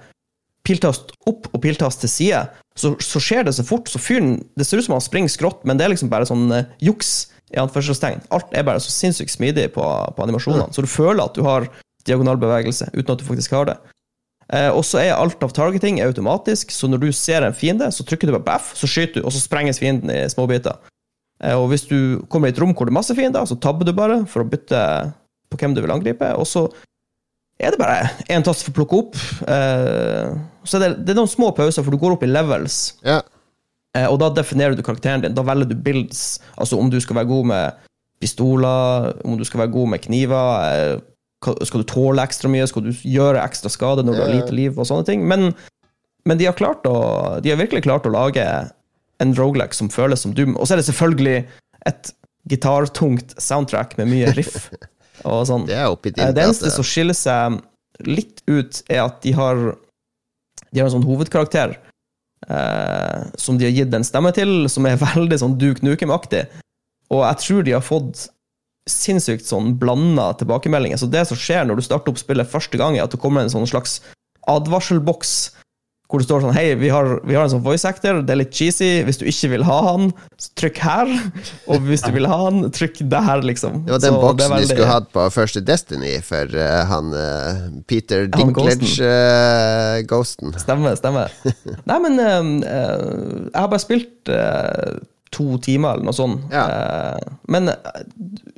piltast opp og piltast til side, så, så skjer det så fort. Så fyren Det ser ut som han springer skrått, men det er liksom bare sånn uh, juks. i anførselstegn. Alt er bare så sinnssykt smidig på, på animasjonene, så du føler at du har diagonal bevegelse, uten at du faktisk har det. Eh, og så er alt av targeting automatisk, så når du ser en fiende, så trykker du på baff, så skyter du, og så sprenges fienden i småbiter. Eh, og hvis du kommer i et rom hvor det er masse fiender, så tabber du bare for å bytte på hvem du vil angripe, og så er det bare én tast for å plukke opp. Eh, så er det, det er noen små pauser, for du går opp i levels. Ja. Eh, og da definerer du karakteren din. Da velger du builds. Altså om du skal være god med pistoler, om du skal være god med kniver. eh, Skal du tåle ekstra mye? Skal du gjøre ekstra skade når du har lite liv? og sånne ting. Men, men de har klart å De har virkelig klart å lage en roguelike som føles som Doom. Og så er det selvfølgelig et gitartungt soundtrack med mye riff og sånn. Det er oppi Eh, din Det eneste som skiller seg litt ut, er at de har De har en sånn hovedkarakter eh, som de har gitt en stemme til, som er veldig sånn Duke Nukem-aktig. Og jeg tror de har fått sinnssykt sånn blanda tilbakemeldinger. Så det som skjer når du starter opp spillet første gang, er at det kommer en sånn slags advarselboks hvor det står sånn Hei, vi har, vi har en sånn voice actor, det er litt cheesy. Hvis du ikke vil ha han, så trykk her. Og hvis du vil ha han, trykk der, liksom. Det var den Så boksen veldig... de skulle hatt på første Destiny for uh, han uh, Peter Dinklage-ghosten. Stemmer, stemmer. Nei, men eh, eh, jeg har bare spilt eh, to timer eller noe sånt. Ja. Eh, men eh,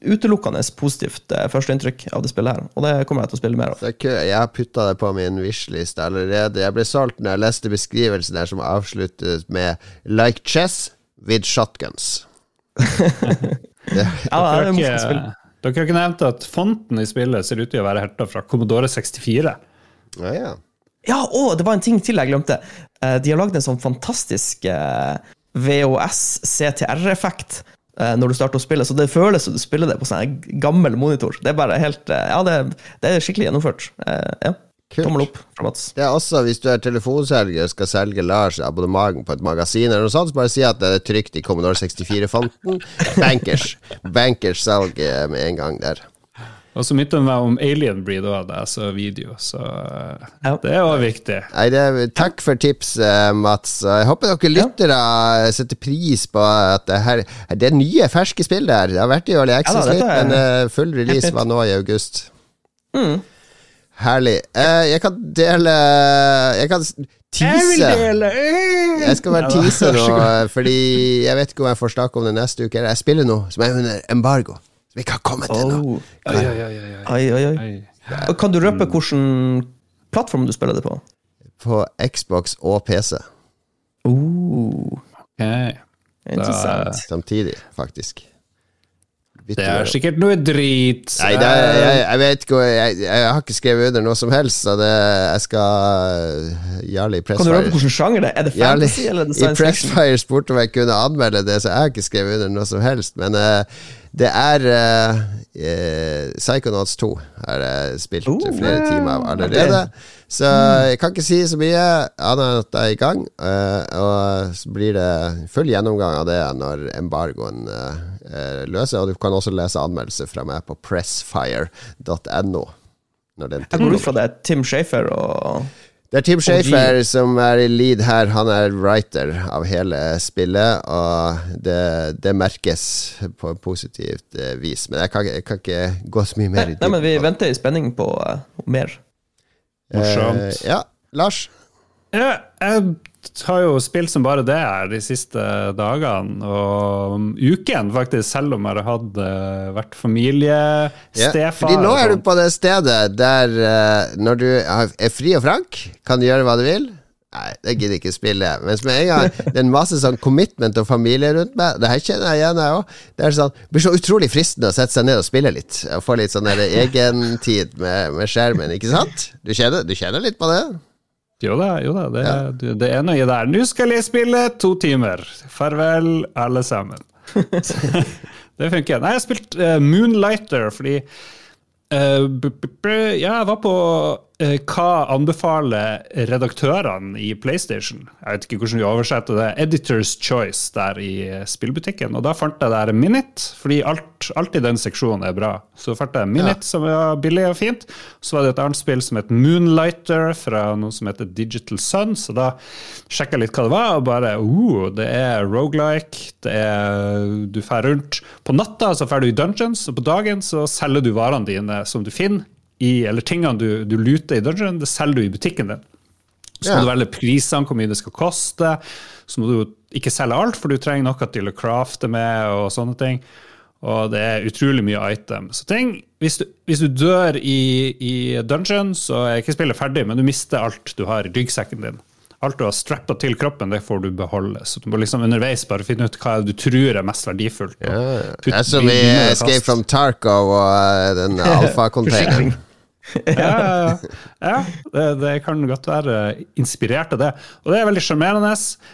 utelukkende positivt uh, førsteinntrykk av det spillet her. Og det kommer jeg til å spille mer av. Jeg har putta det på min wishlist allerede. Jeg ble solgt når jeg leste beskrivelsen der som avsluttes med 'Like chess with shotguns'. Ja, det er morsomt spill. Dere, har ikke nevnt at fonten i spillet ser ut til å være henta fra Commodore 64. Ja, ja. Ja, og det var en ting til jeg glemte. Eh, de har lagd en sånn fantastisk eh, VHS-CTR-effekt eh, når du starter å spille, så det føles som du spiller det på sånn gammel monitor. Det er bare helt eh, Ja, det, det er skikkelig gjennomført. Eh, ja. Kult. Tommel opp fra Mats. Det er også, hvis du er telefonselger og skal selge Lars abonnement på et magasin, eller noe sånt, så bare si at det er trygt i Commodore 64-fonten. Bankers. Bankers salg med en gang der. Og så minnet meg om Alien Breed òg, da jeg så video, så eh, Ja. det er òg viktig. Nei, det er, takk for tips, eh, Mats. Jeg håper dere lyttere setter pris på at det her Det er nye, ferske spill der. Det har vært i Early Access Ja litt, men eh, full release var nå i august. Mm. Herlig. Eh, jeg kan dele Jeg kan tease. Jeg skal være tease nå, eh, fordi jeg vet ikke om jeg får snakke om det neste uke. Jeg spiller noe som er under embargo, som ikke har kommet ennå. Oh. Oi, oi, oi. Oi. Og Kan du røpe hvilken plattform du spiller det på? På Xbox og PC Oh, Okay. interessant. samtidig, faktisk. Det er sikkert noe drit. Nei, det er, jeg, jeg vet ikke jeg, jeg har ikke skrevet under noe som helst, så det, jeg skal Jarli Kan du røpe på hvilken sjanger det er? Er det Jarli fantasy eller er det i science fiction? Pressfire spurte om jeg kunne anmelde det, så jeg har ikke skrevet under noe som helst. Men uh, Det er uh, uh, Psychonauts 2 har jeg spilt Oh, flere timer av allerede. Så jeg kan ikke si så mye annet enn at jeg er i gang. Uh, og så blir det full gjennomgang av det når embargoen uh, løser. Og du kan også lese anmeldelser fra meg på pressfire.no. Jeg går ut fra det er Tim Shafer og det er Tim Shafer som er i lead her. Han er writer av hele spillet, og det, det merkes på positivt eh, vis. Men jeg kan, jeg kan, ikke gå så mye mer nei, det. Nei, men vi venter i spenning på mer. Morsomt. Eh, ja, Lars? Ja, jeg har jo spilt som bare det her de siste dagene og uken, faktisk, selv om jeg har hatt uh, vært familiestefar. Ja, fordi nå er du på det stedet der uh, når du er fri og frank, kan du gjøre hva du vil. Nei, det gidder ikke spille. Mens med en gang det er en masse sånn commitment og familie rundt meg, det her kjenner jeg igjen, jeg òg. Det er sånn, det blir så utrolig fristende å sette seg ned og spille litt. Og få litt sånn egentid med, med skjermen, ikke sant? Du kjenner, du kjenner litt på det? Jo da, jo da. Det, ja. det er noe der. Nå skal jeg spille to timer. Farvel, alle sammen. det funker. Nei, jeg har spilt uh, Moonlighter fordi uh, Ja, jeg var på Hva anbefaler redaktørene i PlayStation? Jeg vet ikke hvordan vi oversetter det. Editor's Choice der i spillbutikken. Og da fant jeg der Minute, fordi alt, alt i den seksjonen er bra. Så fant jeg Minute, ja. som var billig og fint. Så var det et annet spill som het Moonlighter, fra noe som heter Digital Sun. Så da sjekka jeg litt hva det var, og bare oh, det er rogelike. Det er Du drar rundt på natta, så drar du i dungeons, og på dagen så selger du varene dine som du finner i, eller tingene du, du luter i dungeon, det selger du i butikken din. Så må du velge prisene, hvor mye det skal koste. Så må du ikke selge alt, for du trenger noe til å crafte med og sånne ting. Og det er utrolig mye items. Så ting, hvis du, hvis du dør i, i, dungeon, så er ikke spillet ferdig, men du mister alt du har i ryggsekken din. Alt du har strappa til kroppen, det får du beholde. Så du må liksom underveis bare finne ut hva du tror er mest verdifullt. Ja, det er som i Escape from Tarkov og uh, den alfa-containeren. ja, ja. Det, det, kan godt være inspirert av det. Og det er veldig sjarmerende.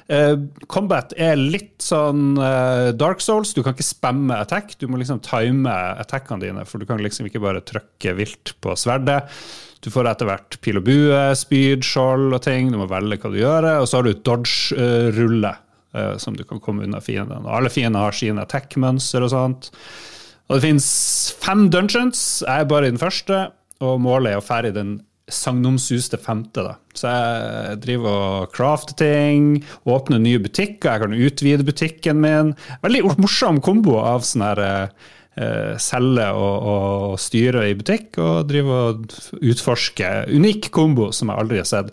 Uh, combat er litt sånn uh, Dark Souls. Du kan ikke spamme attack. Du må liksom time attackene dine, for du kan liksom ikke bare trykke vilt på sverdet. Du får etter hvert pil og bue, spyd, skjold og ting. Du må velge hva du gjør. Og så har du dodge-rulle, uh, som du kan komme unna fiendene. Og alle fiendene har sine attack-mønster og sånt. Og det finnes fem dungeons. Jeg er bare i den første, og målet er å ferdig den sagnomsuste femte. da. Så jeg driver og crafter ting, åpner nye butikker, jeg kan utvide butikken min. Veldig morsom kombo av sånn her eh, selge og, og, styre i butikk, og drive og utforske. Unik kombo som jeg aldri har sett.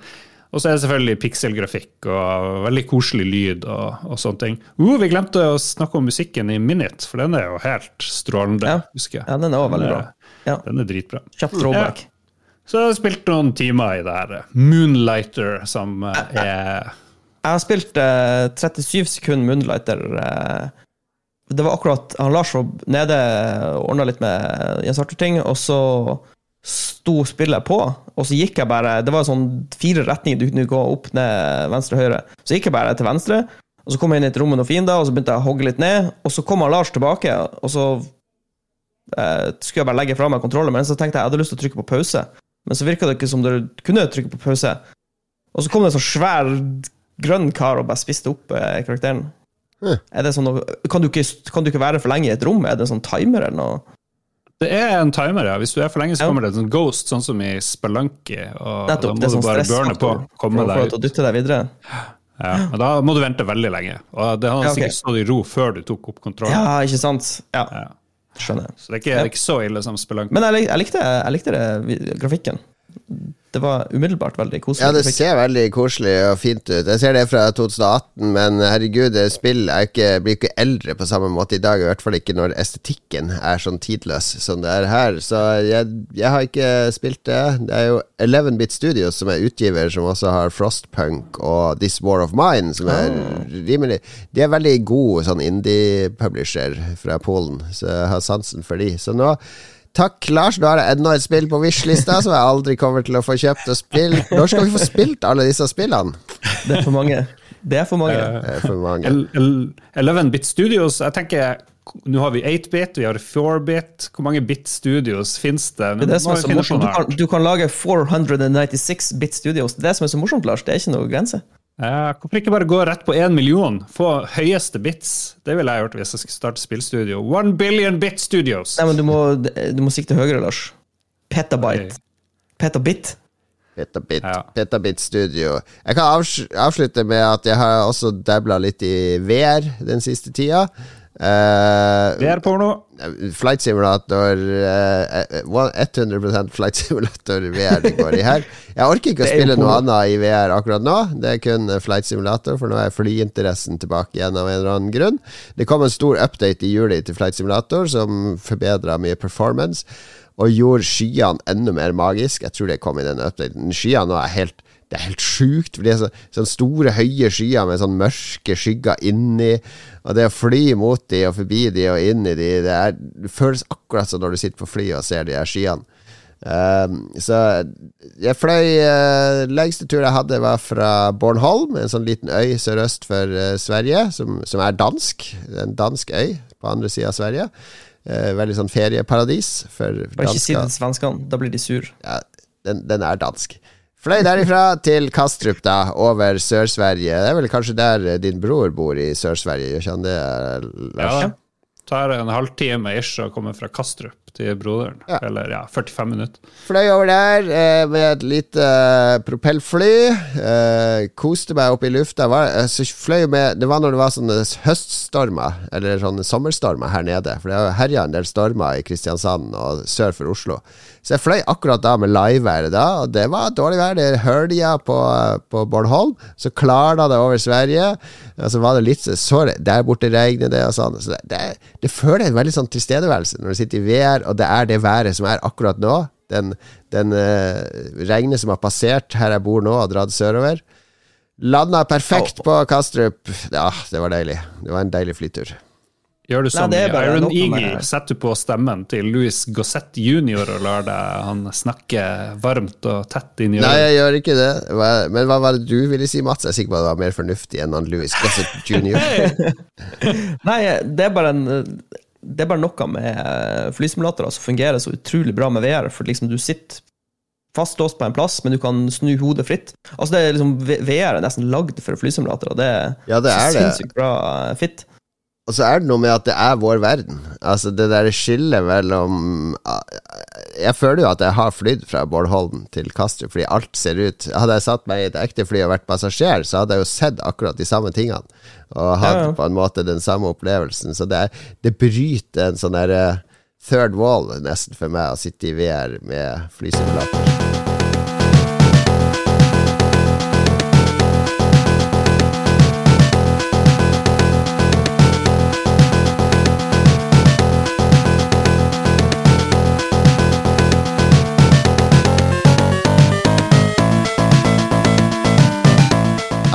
Og så er det selvfølgelig pikselgrafikk og veldig koselig lyd og, og sånne ting. Uh, vi glemte å snakke om musikken i Minute, for den er jo helt strålende. Ja, husker jeg. ja den er også veldig bra. Ja. Den er dritbra. Kjapt throwback. Ja. Så jeg har spilt noen timer i det her Moonlighter, som er Jeg har spilt uh, 37 sekunder Moonlighter. Uh, det var akkurat han Lars var nede og ordna litt med Jens Arthur-ting, og så sto spillet på, og så gikk jeg bare Det var sånn fire retninger du kunne gå opp, ned, venstre, høyre. Så gikk jeg bare til venstre, og så kom jeg inn i et rom med noen fiender, og så begynte jeg å hogge litt ned, og så kom han Lars tilbake, og så eh, skulle jeg bare legge fra meg kontrollen, men så tenkte jeg jeg hadde lyst til å trykke på pause. Men så virka det ikke som du kunne trykke på pause. Og så kom det en sånn svær grønn kar og bare spiste opp eh, karakteren. Hmm. Er det sånn, kan du, ikke, kan, du ikke, være for lenge i et rom? Er det en sånn timer eller noe? Det er en timer, ja. Hvis du er for lenge, så kommer det en sånn ghost, sånn som i Spelunky. Og Nettopp, da må du sånn bare burne på. Komme for å dytte deg videre. Ja, men da må du vente veldig lenge. Og det hadde ja, okay. sikkert stått i ro før du tok opp kontrollen. Ja, ikke sant? Ja. ja. Skjønner. Så det er, ikke, er ikke så ille som Spelunk. Men jeg, jeg, likte, jeg likte det, grafikken det var umiddelbart veldig koselig. Ja, det ser veldig koselig og fint ut. Jeg ser det fra 2018, men herregud, spill er ikke, blir ikke eldre på samme måte i dag. I hvert fall ikke når estetikken er sånn tidløs som det er her. Så jeg, jeg har ikke spilt det. Det er jo 11-bit Studios som er utgiver, som også har Frostpunk og This War of Mine, som er oh. rimelig De er veldig gode sånn indie-publisher fra Polen, så jeg har sansen for de. Så nå Takk, Lars. Nå har jeg enda et spill på Wish-lista som jeg aldri kommer til å få kjøpt og spilt. Når skal vi få spilt alle disse spillene? Det er for mange. Det er for mange. Det er for mange. El- el- 11-bit studios. Jeg tenker nå har vi 8-bit, vi har 4-bit. Hvor mange bit studios finnes det? Det er det som er så morsomt. Du kan, du kan lage 496 bit studios. Det er det som er så morsomt, Lars. Det er ikke noe grense. Her? Hvorfor ikke bare gå rett på én million? Få høyeste bits. Det ville jeg gjort hvis jeg skulle starte spillstudio. One billion bit studios! Nei, men du må, du må sikte høyere, Lars. Petabyte. Petabit. Petabit, Ja. Petabit Studio. Jeg kan avslutte med at jeg har også dabla litt i VR den siste tida. Uh, VR-porno. Flight Simulator eh, eh, 100% Flight Simulator VR det går i her. Jeg orker ikke å spille noe annet i VR akkurat nå. Det er kun eh, Flight Simulator, for nå er flyinteressen tilbake igjen av en eller annen grunn. Det kom en stor update i juli til Flight Simulator som forbedra mye performance, og gjorde skyene enda mer magisk. Jeg tror det kom i den updaten. Skyene nå er helt det er helt sjukt, for det er så, sånn store, høye skyer med sånn mørke skygger inni. Og det å fly mot de og forbi de og inn i de, det, er, det føles akkurat som når du sitter på flyet og ser de her skyene. Um, så jeg fløy uh, Lengste tur jeg hadde, var fra Bornholm, en sånn liten øy sørøst for uh, Sverige, som, som er dansk. En dansk øy på andre sida av Sverige. Uh, veldig sånn ferieparadis for Bare ikke si det til svenskene. Da blir de sur. Ja, den, den er dansk. Fløy derifra til Kastrup, da, over Sør-Sverige. Det er vel kanskje der eh, din bror bor i Sør-Sverige, gjør ikke han det? Lars? Ja, det tar en halvtime ish å komme fra Kastrup til broderen. Ja. Eller ja, 45 minutter. Fløy over der eh, med et lite eh, propellfly. Eh, koste meg opp i lufta. Var, eh, med, det var når det var sånne høststormer, eller sånne sommerstormer her nede. For det har herja en del stormer i Kristiansand og sør for Oslo. Så jeg fløy akkurat da med liveværet da, og det var dårlig vær. Det hølja på, på Bornholm. Så klarna det over Sverige. Og så var det litt så Der borte regner det, og sånn. Så det, det, det føler en veldig sånn tilstedeværelse når du sitter i VR, og det er det været som er akkurat nå. Den, den eh, regnet som har passert her jeg bor nå, og dratt sørover. Landa perfekt på Kastrup. Ja, det var deilig. Det var en deilig flytur. Gjør du som Nei, Iron Eagle, setter du på stemmen til Louis Gossett jr. og lar deg han snakke varmt og tett inn i Nei, jeg gjør ikke det. Hva- Men hva var det du ville si, Mats? Jeg er sikker på at det var mer fornuftig enn han Louis Gossett jr. Nei, det er bare en Det er bare noe med flysimulatorer som fungerer så utrolig bra med VR, for liksom du sitter fastlåst på en plass, men du kan snu hodet fritt. Altså det er liksom VR er nesten lagd for flysimulatorer. Det Ja, det er sinnssykt bra eh, fit. Og så er det noe med at det er vår verden. Altså det der skillet mellom Jeg føler jo at jeg har flydd fra Bårdholm til Kastrup, fordi alt ser ut Hadde jeg satt meg i et ekte fly og vært passasjer, så hadde jeg jo sett akkurat de samme tingene. Og hatt Ja, ja. på en måte den samme opplevelsen. Så det, er, det bryter en sånn derre third wall nesten for meg å sitte i VR med flysimulator.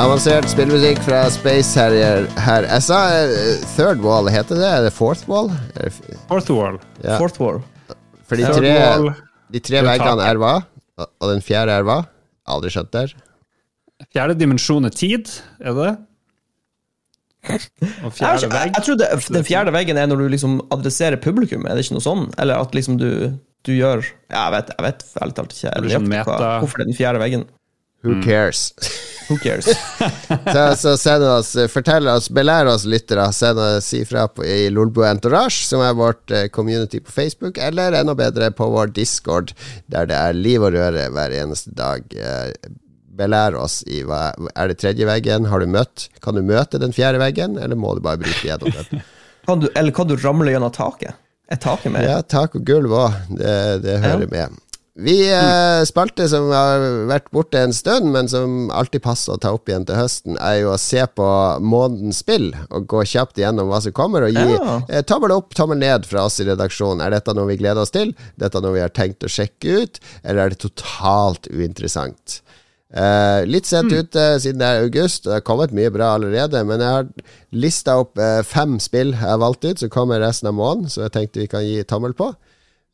Avansert spillmusikk fra Space Harrier her. Jeg sa eh, third wall, heter det? Er det fourth wall? Fourth Wall. Ja. Fourth wall. For de tre, de tre veggene er hva? Og den fjerde er hva? Aldri skjønt der. Fjerde dimensjon er tid, er det? Og Jeg, fjerde jeg, vegg jeg tror det, den fjerde veggen er når du liksom adresserer publikum, er det ikke noe sånn? Eller at liksom du, du gjør jeg vet, jeg vet ærlig talt ikke jeg, blir sånn hva- hvorfor det er den fjerde veggen. Who cares? Who cares? så, så send oss, fortell oss, belær oss lyttere. Send oss, Si fra på, i Lolbo Entourage, som er vårt eh, community på Facebook, eller enda bedre på vår Discord, der det er liv og røre hver eneste dag. Eh, belær oss i hva Er det tredje veggen? Har du møtt? Kan du møte den fjerde veggen, eller må du bare bryte gjennom den? Kan du, eller kan du ramle gjennom taket? Er taket med? Ja, tak og gulv òg. Det, det hører Ja. med. Vi eh, spalte som har vært borte en stund, men som alltid passer å ta opp igjen til høsten, er jo å se på månedens spill og gå kjapt igjennom hva som kommer, og gi Ja. eh, tommel opp, tommel ned fra oss i redaksjonen. Er dette noe vi gleder oss til? Dette noe vi har tenkt å sjekke ut, eller er det totalt uinteressant? Eh, litt sent ute siden det er august, det har kommet mye bra allerede. Men jeg har lista opp eh, fem spill jeg har valgt ut, som kommer resten av måneden. Så jeg tenkte vi kan gi tommel på.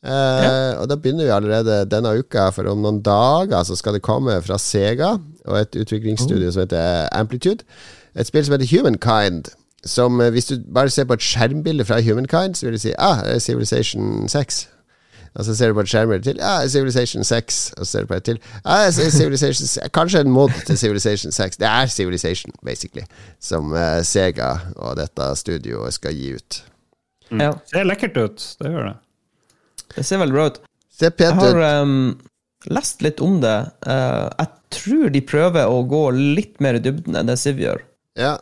Eh, Og da begynner vi allerede denne uka, for om noen dager så skal det komme fra Sega og et utviklingsstudio som heter Amplitude. et spill som heter Humankind. Som eh, Hvis du bare ser på et skjermbilde fra Humankind, så vil du si ah, Civilization 6. Og så ser du på et skjermbilde til. Ja, ah, Civilization 6. Og så ser du på et til. Ah, Civilization 6. Kanskje en mod til Civilization 6. Det er Civilization, basically, som uh, Sega og dette studioet skal gi ut. Mm. Ja. Det ser lekkert ut. Det gjør det. Det ser veldig bra ut. Ser pent ut. Jeg har um, lest litt om det. Uh, jeg tror de prøver å gå litt mer i dybden enn det Siv gjør. Ja.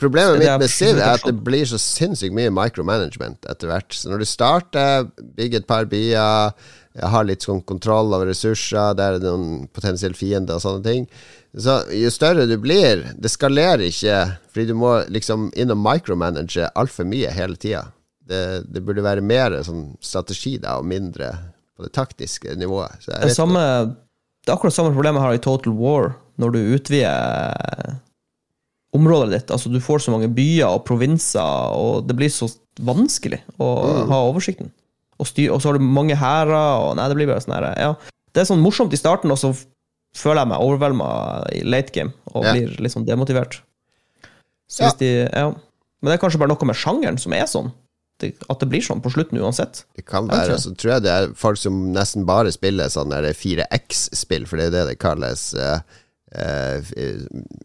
Problemet mitt med Siv er at det blir så sinnssykt mye micromanagement etter hvert. Så når du starter, bygger et par byer, har litt sånn kontroll over ressurser, der er noen potensielle fiender og sånne ting Så jo større du blir, det skalerer ikke, fordi du må liksom inn og micromanage altfor mye hele tida. Det, det, burde være mer sånn strategi da, og mindre på det taktiske nivået. Det er, samme, det, er akkurat samme problemet jeg har i Total War, når du utvider området ditt. Altså, du får så mange byer og provinser, og det blir så vanskelig å mm. ha oversikten. Og, styr, og, så har du mange hærer, og nei, det blir bare sånn her Ja, det er sånn morsomt i starten, og så føler jeg meg overvelda i late game og ja. blir litt sånn demotivert. Så ja. De, ja. Men det er kanskje bare noe med sjangeren som er sånn. At det blir sånn på slutten uansett. Det kan være. Så tror jeg det er folk som nesten bare spiller sånn 4X-spill, for det er det det kalles. Uh, uh,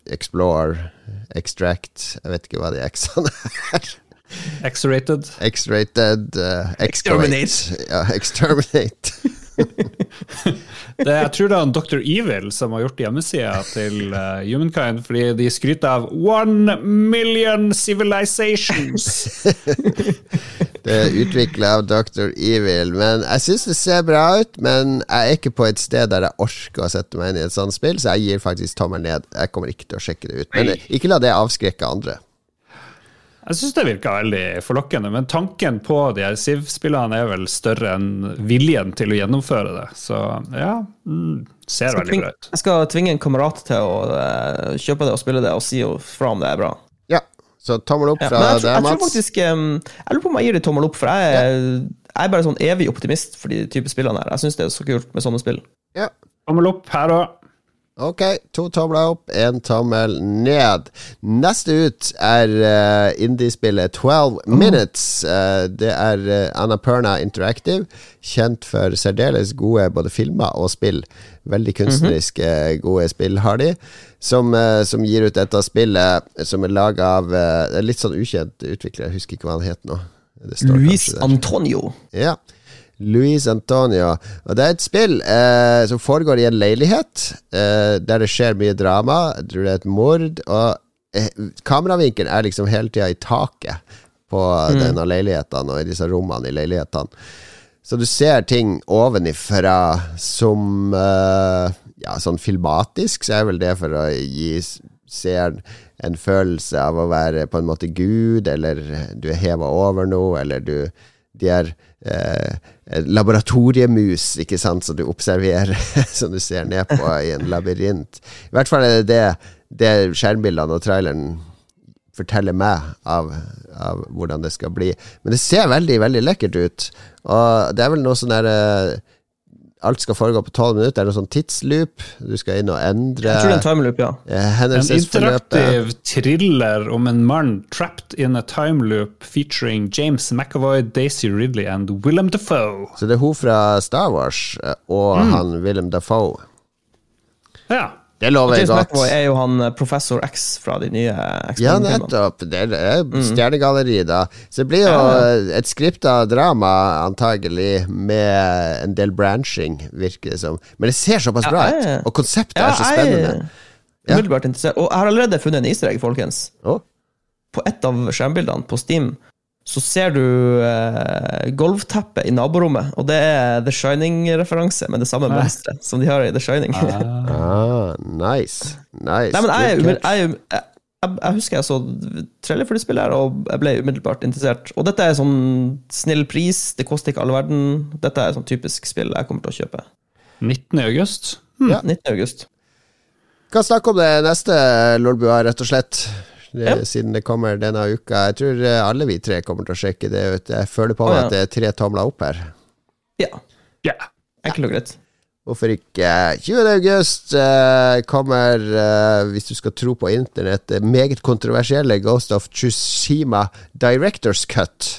explore, extract Jeg vet ikke hva de X-ene er. X-rated. X-rated uh, Exterminate. Ja, exterminate. det, jeg tror det er Dr. Evil som har gjort hjemmesida til uh, Humankind, fordi de skryter av One million civilizations. det er utvikla av Dr. Evil, men jeg syns det ser bra ut. Men jeg er ikke på et sted der jeg orker å sette meg inn i et sånt spill, så jeg gir faktisk tommel ned. Jeg kommer ikke til å sjekke det ut. Men ikke la det avskrekke andre. Jeg syns det virka veldig forlokkende, men tanken på de her Siv-spillene er vel større enn viljen til å gjennomføre det. Så ja, mm, ser veldig bra ut. Jeg skal tvinge en kamerat til å uh, kjøpe det og spille det, og si fra om det er bra. Ja, så tommel opp fra ja, deg, Mats. Faktisk, um, jeg lurer på om jeg gir det tommel opp, for jeg, ja. jeg er bare sånn evig optimist for de type spillene her. Jeg syns det er så kult med sånne spill. Ja. Tommel opp her òg. Ok, to tomler opp, én tommel ned. Neste ut er uh, indiespillet 12 Minutes. Uh, det er uh, Annapurna Interactive, kjent for særdeles gode både filmer og spill. Veldig kunstneriske, mm -hmm. gode spill har de. Som, uh, som, gir ut dette spillet, som er laga av uh, litt sånn ukjent utvikler. Jeg husker ikke hva han het nå. Luis Antonio. Ja. Luis Antonio. Og det er et spill eh, som foregår i en leilighet, eh, der det skjer mye drama. Jeg tror det er et mord. Og eh, kameravinkelen er liksom hele tida i taket på mm. denne leiligheten og i disse rommene i leilighetene. Så du ser ting ovenifra som eh, Ja, sånn filmatisk, så er vel det for å gi seeren en følelse av å være på en måte Gud, eller du er heva over noe, eller du De er eh, laboratoriemus, ikke sant, som du observerer, som du ser ned på i en labyrint. I hvert fall er det det, det skjermbildene og traileren forteller meg av, av, hvordan det skal bli. Men det ser veldig, veldig lekkert ut. Og det er vel noe sånn derre uh, alt skal foregå på tolv minutter. Er det sånn tidsloop? Du skal inn og endre Jeg tror det er en timeloop, ja. Eh, en interaktiv thriller om en mann trapped in a timeloop featuring James McAvoy, Daisy Ridley and Willem Dafoe. Så det er hun fra Star Wars eh, og mm. han Willem Dafoe. Ja. Det lover jeg godt. McAvoy er jo han eh, professor X fra de nye X-filmene. Ja, nettopp. Det er mm. stjernegalleri, da. Så det blir jo ja. et skripta drama, antagelig, med en del branching, virker det som. Men det ser såpass ja, bra ut, og konseptet ja, er så spennende. Jeg. Og jeg har allerede funnet en easter egg, folkens. Oh. På et av skjermbildene på Steam så ser du eh, gulvteppet i naborommet, og det er The Shining-referanse med det samme mønsteret som de har i The Shining. ah, ah nice. nice. Nei, men jeg, jeg, jeg, jeg, husker jeg så trailer for det spillet her, og jeg ble umiddelbart interessert. Og dette er sånn snill pris, det koster ikke all verden. Dette er sånn typisk spill jeg kommer til å kjøpe. 19. august? Hmm. Ja. 19. august. Kan snakke om det neste, Lolbua, rett og slett det, ja. siden det kommer denne uka. Jeg tror eh, alle vi tre kommer til å sjekke det ut. Jeg føler på meg ah, ja. at det er tre tomler opp her. Ja. Yeah. Enkelt og greit. Hvorfor ikke? 20. august eh, kommer, eh, hvis du skal tro på internett, det meget kontroversielle Ghost of Tsushima Directors Cut.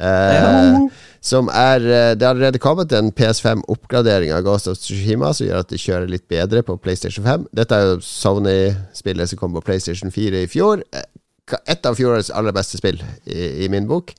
Eh, Ja. Som er eh, Det har allerede kommet en PS5-oppgradering av Ghost of Tsushima, som gjør at det kjører litt bedre på PlayStation 5. Dette er jo Sony-spillet som kom på PlayStation 4 i fjor. Eh, Et av fjorårets aller beste spill, i, i min bok.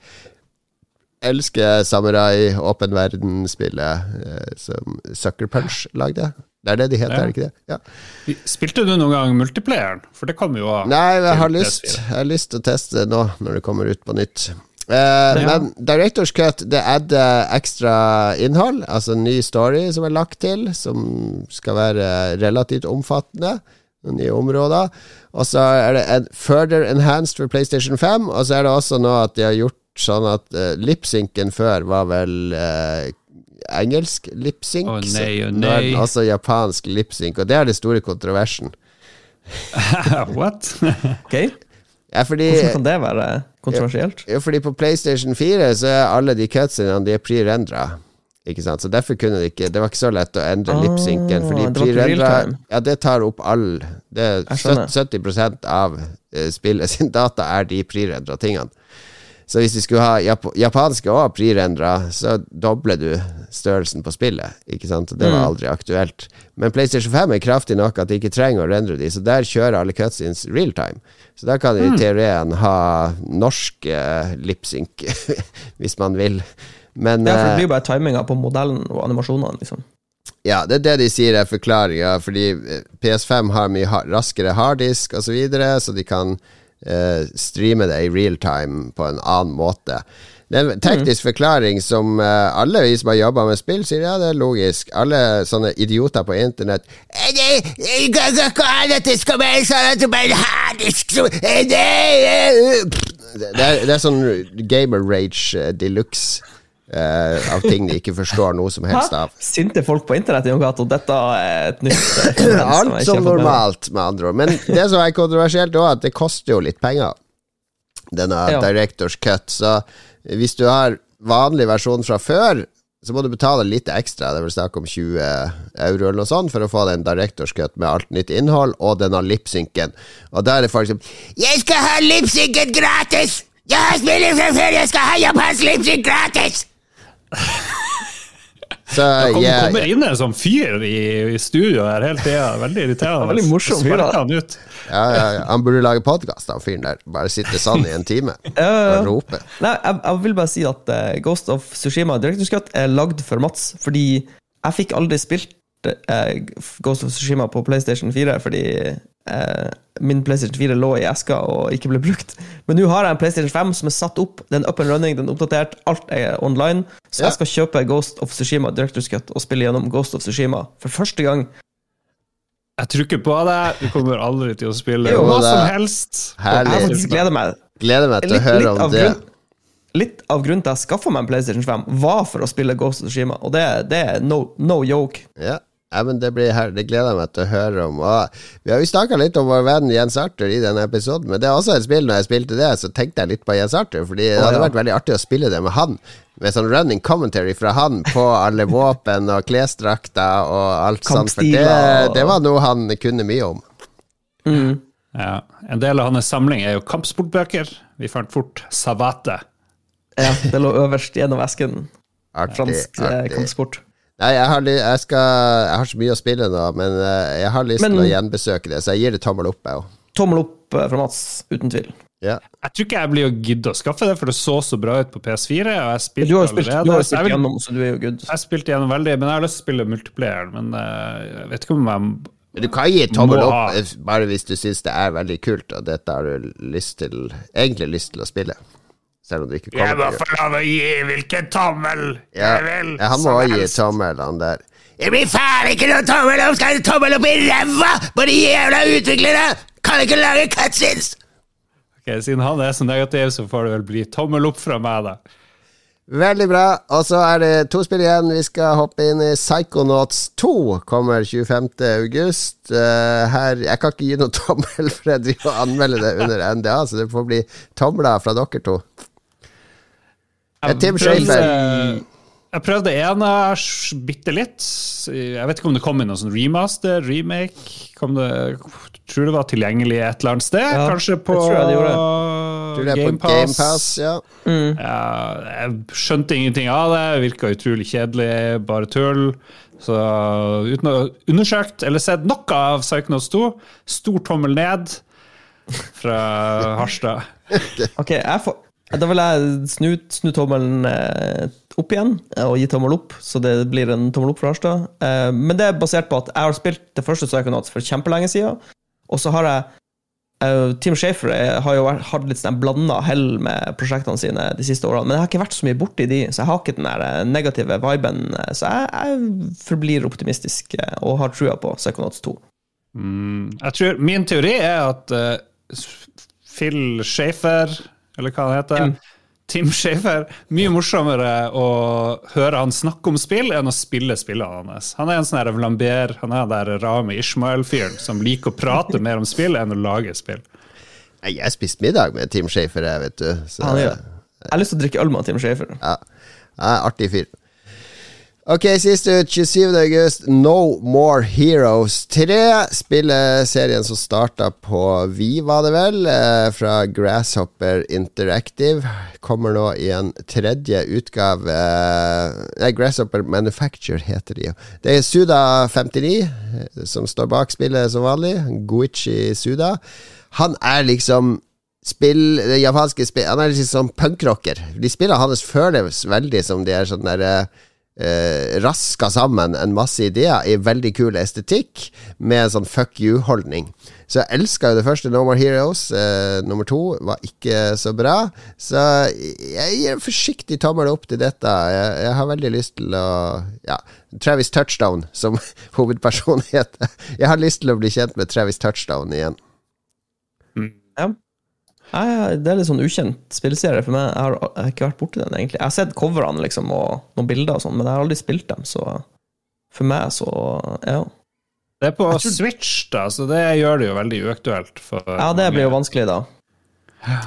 Elsker samurai, åpen verden-spillet eh, som Sucker Punch lagde. Det er det de heter, Ja. er det ikke det? Ja. Spilte du noen gang multiplayeren? For det kommer jo av Nei, jeg har lyst Jeg har lyst til å teste det nå, når det kommer ut på nytt. Eh, Men Directors Cut det adder ekstra innhold, altså en ny story som er lagt til, som skal være relativt omfattende. Nye områder. Og så er det en further enhanced for PlayStation 5, og så er det også nå at de har gjort sånn at uh, lipsynken før var vel uh, engelsk lipsynk. Oh, nei, oh, nei, nå er den også japansk lipsynk, og det er det store kontroversen. What? Ok, Ja, fordi Hvordan kan det være kontroversielt? Ja, fordi på PlayStation 4 så er alle de cutscenene De er pre-rendra. Ikke sant? Så derfor kunne det ikke Det var ikke så lett å endre Ah, lipsynken. Fordi var pre-rendra. Ja, det tar opp all Det er Jeg skjønner. 70% av eh, spillet sin data er de pre-rendra tingene. Så hvis de skulle ha jap japanske og pre-rendra, så dobler du størrelsen på spillet. Ikke sant? Det var Mm. aldri aktuelt. Men PlayStation 5 er kraftig nok at de ikke trenger å rendre de, så der kjører alle cutscenes real time. Så da kan de Mm. i teorien ha norsk uh, lipsync, hvis man vil. Men Ja, for det eh, blir bare timinga på modellen og animasjonene, liksom. ja, det er det de sier er forklaringa, fordi eh, PS5 har mye raskere harddisk osv., så, videre, så de kan eh, streame det i real time på en annen måte. Det er en teknisk forklaring som uh, alle vi som har jobba med spill, sier ja, det er logisk. Alle sånne idioter på internett «Eh, det- er det, eh». er, sånn gamer rage eh, deluxe eh, av ting de ikke forstår noe som helst av. Sinte folk på internett, Jon Cato. Dette er et nytt eh, Alt som normalt, med andre ord. Men det som er kontroversielt òg, at det koster jo litt penger, denne Ja. Directors Cut. Så hvis du har vanlig versjon fra før, så må du betale litt ekstra, det er vel snakk om 20 euro eller noe sånt, for å få den Directors Cut med alt nytt innhold, og denne lipsynken. Og da er det folk som Jeg skal ha lipsynken gratis! Jeg har spillet fra før, jeg skal ha japansk lipsynk gratis! Så Kom, jeg, kommer inn en sånn fyr i, i studio her hele tida. Veldig irriterende. Veldig morsom fyr, da. Han ut. Ja, ja, ja. Han burde lage podkast, han fyren der. Bare sitte sånn i en time ja, ja. og rope. Nei, jeg, jeg vil bare si at uh, Ghost of Tsushima Director's Cut er lagd for Mats, fordi jeg fikk aldri spilt uh, Ghost of Tsushima på PlayStation 4, fordi min PlayStation 4 lå i eska og ikke ble brukt. Men nå har jeg en PlayStation 5 som er satt opp, den up and running, den er oppdatert, alt er online. Så Ja. jeg skal kjøpe Ghost of Tsushima Director's Cut og spille gjennom Ghost of Tsushima for første gang. Jeg tror ikke på deg. Du kommer aldri til å spille Jo, hva det- som helst. Herlig. Jeg faktisk gleder meg. Gleder meg til å høre om det. grunn, litt av grunnen til at jeg skaffa meg en PlayStation 5, var for å spille Ghost of Tsushima, og det, det er no, no joke. Ja. Ja, men det blir det gleder jeg meg til å høre om. Og vi har jo snakka litt om vår venn Jens Arthur i denne episoden, men det er også et spill når jeg spilte det, så tenkte jeg litt på Jens Arthur, fordi det hadde vært veldig artig å spille det med han. Med sånn running commentary fra han på alle våpen og klesdrakter og alt sånt. For det, det var noe han kunne mye om. Ja. En del av hans samling er jo kampsportbøker. Vi fant fort Savate. Ja, det lå øverst gjennom esken. Artig. Fransk eh, artig. kampsport. Nei, jeg har, jeg, skal, jeg har så mye å spille nå, men eh, jeg har lyst Men- til å gjenbesøke det, så jeg gir det tommel opp, jeg. Tommel opp eh, fra Mats, uten tvil. Ja. Jeg tror ikke jeg blir å gidde å skaffe det, for det så så bra ut på PS4. Og jeg spilte Du har jo spilt, allerede, du har spilt gjennom, så du er jo good. Jeg spilte gjennom veldig, men jeg har lyst til å spille multiplayer. Men eh, jeg vet ikke om jeg Du kan gi tommel opp bare hvis du syns det er veldig kult, og dette har du lyst til, egentlig lyst til å spille. Selv om du ikke kommer til å gjøre få lov å gi hvilken tommel ja. ja, Han må også gi tommel, han der. Det blir faen ikke noen tommel opp! Skal en tommel opp i ræva på de jævla utviklere? Kan ikke lage cutscenes! Ok, Siden han er så negativ, så får det vel bli tommel opp fra meg, da. Veldig bra. Og så er det to spill igjen. Vi skal hoppe inn i Psychonauts 2. Kommer 25. august. Eh, her Jeg kan ikke gi noe tommel, for jeg driver og anmelder det under NDA, så det får bli tomler fra dere to. Eh, Tim prøvde- Schafer. jeg prøvde en bitte litt. Jeg vet ikke om det kom inn noen sånn remaster, remake. Kom det, tror det var tilgjengelig et eller annet sted. Ja, Kanskje på jeg jeg GamePass. Game Pass, mm. Ja, jeg skjønte ingenting av det. Virka utrolig kjedelig, bare tull. Så uten å ha undersøkt eller sett noe av Psychonauts 2, stor tommel ned fra Harstad. Ok, jeg får, da vil jeg snu, snu tommelen eh, opp igjen eh, og gi tommel opp, så det blir en tommel opp fra Harstad. Eh, men det er basert på at jeg har spilt det første Psychonauts for kjempelenge siden, og så har jeg Tim Shafer har jo hatt litt sånn blanda hell med prosjektene sine de siste årene, men jeg har ikke vært så mye borti de, så jeg har ikke den der negative viben. Så jeg, jeg forblir optimistisk og har trua på Psychonauts 2. Mm, jeg tror, min teori er at uh, Phil Schaefer, eller hva han heter Tim. Tim Schaefer. Mye morsommere å høre han snakke om spill enn å spille spillene hans. Han er en sånn her Lambert, han er den der Rami Ishmael-fyren som liker å prate mer om spill enn å lage spill. Jeg spiste middag med Tim Shafer, jeg, vet du. Så, Han ja. Jeg har lyst til å drikke øl med Tim Shafer. Ja. ja, artig fyr. Ok, sist ut, 27. august, No More Heroes 3. Spilleserien som starta på Vi, var det vel, eh, fra Grasshopper Interactive. Kommer nå i en tredje utgave eh, Nei, Grasshopper Manufacture heter de. Det er Suda59 eh, som står bak spillet som vanlig. Guichi Suda. Han er liksom spill, japanske spill Han er liksom punkrocker. De spillene hans føles veldig som de er sånn der eh, raska sammen en masse ideer i veldig kul estetikk, med en sånn fuck you-holdning. Så jeg elska jo det første, No More Heroes. Eh, nummer to var ikke så bra. Så jeg gir en forsiktig tommel opp til dette. Jeg, jeg har veldig lyst til å Ja, Travis Touchdown, som hovedpersonen heter. Jeg har lyst til å bli kjent med Travis Touchdown igjen. Nei, det er litt sånn ukjent spillserie for meg. Jeg har, jeg har ikke vært borti den, egentlig. Jeg har sett coverne liksom, og noen bilder og sånn, men jeg har aldri spilt dem, så for meg, så ja. Det er på tror- Switch, da, så det gjør det jo veldig uaktuelt. For Ja, det blir jo vanskelig, da.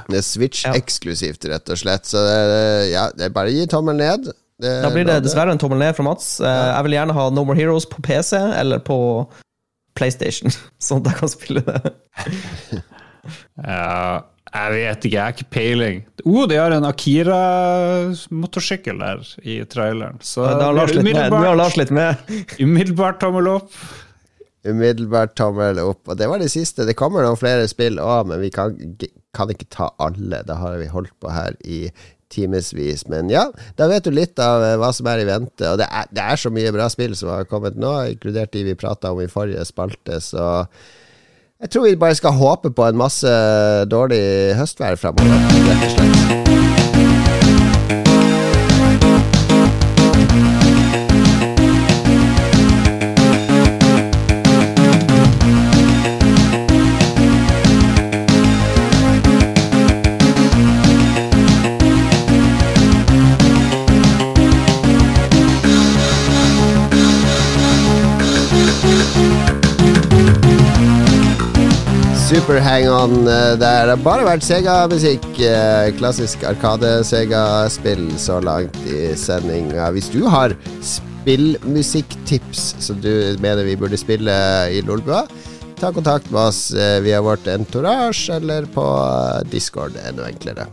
Det er Switch Ja. eksklusivt, rett og slett. Så det, ja, det er bare å gi tommel ned. Det, Da blir det dessverre en tommel ned fra Mats. Ja. Jeg vil gjerne ha No More Heroes på PC eller på PlayStation, sånn at jeg kan spille det. Ja, jeg vet ikke, jeg har ikke peiling. Oh, de har en Akira-motorsykkel der i traileren. Så Da har Lars litt med. Nå har Lars litt med. umiddelbart tommel opp. Umiddelbart tommel opp. Og det var det siste. Det kommer noen flere spill òg, men vi kan, kan ikke ta alle. Da har vi holdt på her i timevis. Men ja, da vet du litt av eh, hva som er i vente. Og det er, det er så mye bra spill som har kommet nå, inkludert de vi prata om i forrige spalte, så jeg tror vi bare skal håpe på en masse dårlig høstvær framover, rett og slett. Super hang-on eh, der. Det bare vært Sega-musikk. eh, Klassisk Arkade-Sega-spill så langt i sendinga. Hvis du har spillmusikktips som du mener vi burde spille i Lolbua, ta kontakt med oss eh, via vårt entourage eller på Discord. Enda enklere.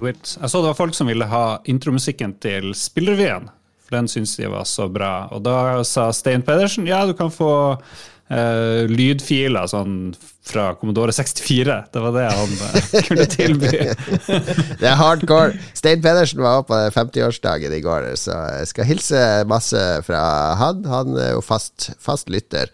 Jeg så det var folk som ville ha intromusikken til Spillrevyen, for den syntes de var så bra. Og da sa Stein Pedersen ja, du kan få eh, lydfiler sånn fra Commodore 64. Det var det han uh, kunne tilby. Det er hardcore. Stein Pedersen var på 50-årsdagen i går, så jeg skal hilse masse fra han. Han er jo fast, fast lytter.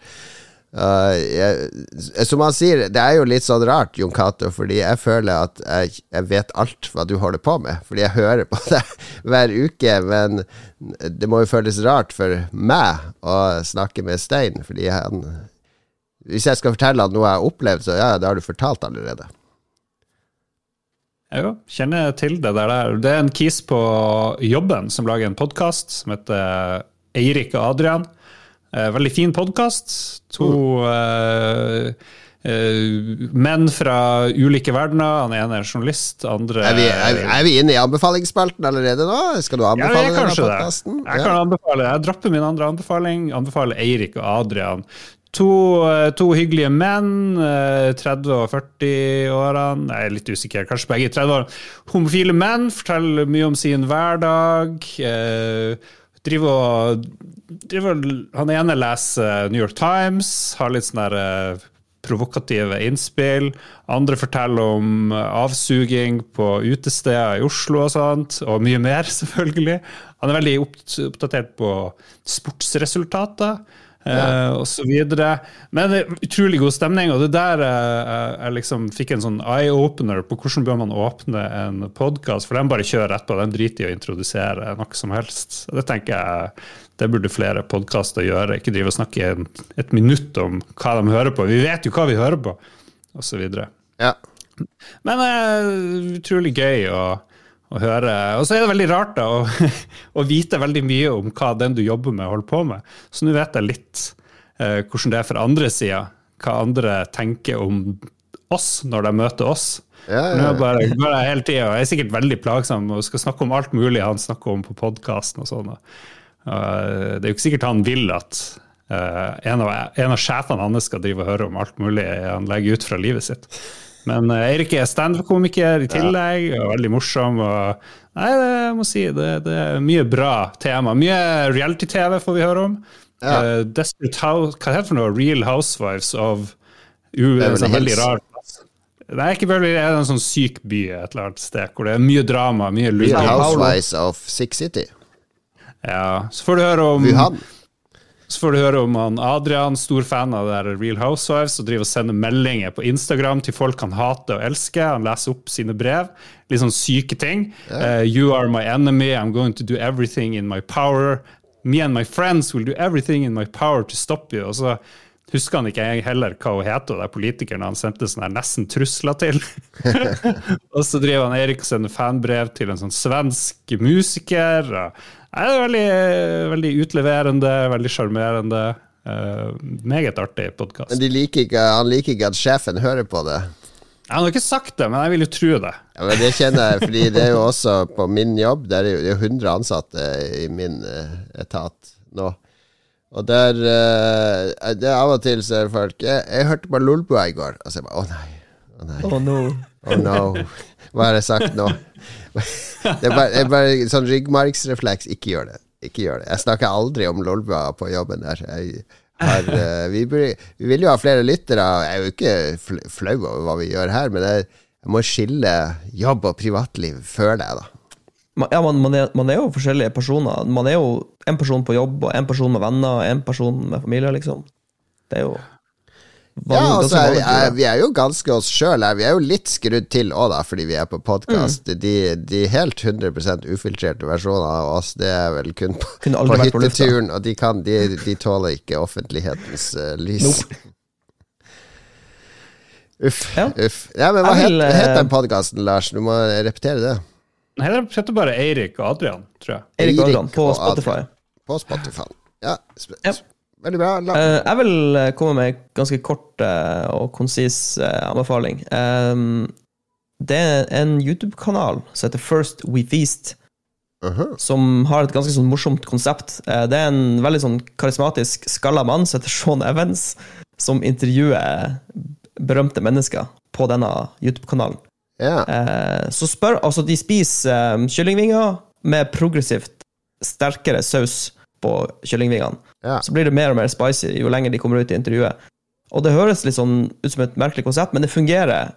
Uh, jeg, som han sier, det er jo litt sånn rart, Jon Cato, fordi jeg føler at jeg, jeg vet alt hva du holder på med. Fordi jeg hører på deg hver uke, men det må jo føles rart for meg å snakke med Stein, fordi han Hvis jeg skal fortelle han noe jeg har opplevd, så ja, det har du fortalt allerede. Jo, kjenner til det der. Det er en kis på jobben som lager en podkast som heter Eirik og Adrian. Eh, veldig fin podkast. To eh, uh, menn fra ulike verdener. Han ene er journalist, andre er vi, er, vi, er vi inne i anbefalingsspalten allerede nå? Skal du anbefale ja, denne podkasten? Jeg kan anbefale Jeg dropper min andre anbefaling. Anbefaler Eirik og Adrian. To, eh, to, hyggelige menn, 30- og 40-årene, jeg er litt usikker, kanskje begge 30-årene. Homofile menn forteller mye om sin hverdag. Driver og driver, Han ene leser New York Times, har litt sånne der provokative innspill. Andre forteller om avsuging på utesteder i Oslo og sånt, og mye mer, selvfølgelig. Han er veldig oppdatert på sportsresultater. Ja. Eh, og så videre. Men det er utrolig god stemning, og det der eh, jeg liksom fikk en sånn eye-opener på hvordan bør man åpne en podkast, for den bare kjører rett på, den driter i å introdusere noe som helst. Det tenker jeg det burde flere podkaster gjøre. Ikke drive og snakke et minutt om hva de hører på. Vi vet jo hva vi hører på, osv. Ja. Men uh, utrolig gøy å, å, høre. Og så er det veldig rart da, å, å, vite veldig mye om hva den du jobber med, holder på med. Så nå vet jeg litt eh, hvordan det er for andre sida. Hva andre tenker om oss når de møter oss. Ja, ja. Nå bare, bare hele og Jeg er sikkert veldig plagsom og skal snakke om alt mulig han snakker om på podkasten. og sånn. Uh, det er jo ikke sikkert han vil at uh, en, av, en, av, sjefene hans skal drive og høre om alt mulig han legger ut fra livet sitt. Men uh, Eirik er standup-komiker i tillegg, ja. og veldig morsom. Og, nei, det, jeg må si, det, det, er mye bra tema. Mye reality-TV får vi høre om. Ja. Desperate House, hva heter det for noe? Real Housewives of U, en sånn veldig rart. Det er ikke Beverly det er en sånn syk by et eller annet sted hvor det er mye drama. mye Real Housewives of Six City. Ja, Så får du høre om Wuhan. Så får du høre om han Adrian, stor fan av der Real Housewives, og driver og sender meldinger på Instagram til folk han hater og elsker. Han leser opp sine brev. Litt sånn syke ting. Uh, you are my enemy, I'm going to do everything in my power. Me and my friends will do everything in my power to stop you. Og så husker han ikke heller hva hun heter, og det er politikeren han sendte sånne nesten trusler til. og så driver han Erik og sender fanbrev til en sånn svensk musiker. og Nei, det er veldig, veldig utleverende, veldig sjarmerende. Uh, meget artig podkast. Men liker ikke, han liker ikke at sjefen hører på det? Han har ikke sagt det, men jeg vil jo tro det. Ja, men Det kjenner jeg, fordi det er jo også på min jobb. Det er jo 100 ansatte i min uh, etat nå. Og der uh, det er Av og til så er det folk Jeg, jeg hørte på Lolbua i går, og så jeg bare Å nei. Å nei. Oh, no. Oh no. Hva har jeg sagt nå? Det er bare, bare sånn ryggmargsrefleks. Ikke gjør det. Ikke gjør det. Jeg snakker aldri om Lolbua på jobben der. Har, uh, vi, burde, vi, vil jo ha flere lyttere. Jeg er jo ikke flau over hva vi gjør her, men jeg, jeg må skille jobb og privatliv før det, da. Ja, man, man, er, man, er, jo forskjellige personer. Man er jo en person på jobb, og en person med venner, og en person med familie, liksom. Det er jo ja, altså, er, er, vi er jo ganske oss sjøl. Vi er jo litt skrudd til òg, da, fordi vi er på podkast. Mm. De, de, helt 100% ufiltrerte versjonene av oss, det er vel kun på, på hytteturen, og de, kan, de, de, tåler ikke offentlighetens uh, lys. Nope. Uff. Ja. uff. Ja, men hva vil, het, het, den podkasten, Lars? Du må repetere det. Nei, det heter bare Eirik og Adrian, tror jeg. Eirik og Adrian på Spotify. På Spotify. Ja. ja. Veldig bra. La. Uh, jeg vil eh, komme med en ganske kort uh, og konsis anbefaling. Det er en YouTube-kanal som heter First We Feast. Uh -huh. Som har et ganske sånn morsomt konsept. det er en veldig sånn karismatisk, skalla mann som heter Sean Evans, som intervjuer berømte mennesker på denne YouTube-kanalen. Yeah. så spør Altså, de spiser kyllingvinger med progressivt sterkere saus på kyllingvingene. Ja. Så blir det mer og mer spicy jo lenger de kommer ut i intervjuet. Og det høres litt sånn ut som et merkelig konsept, men det fungerer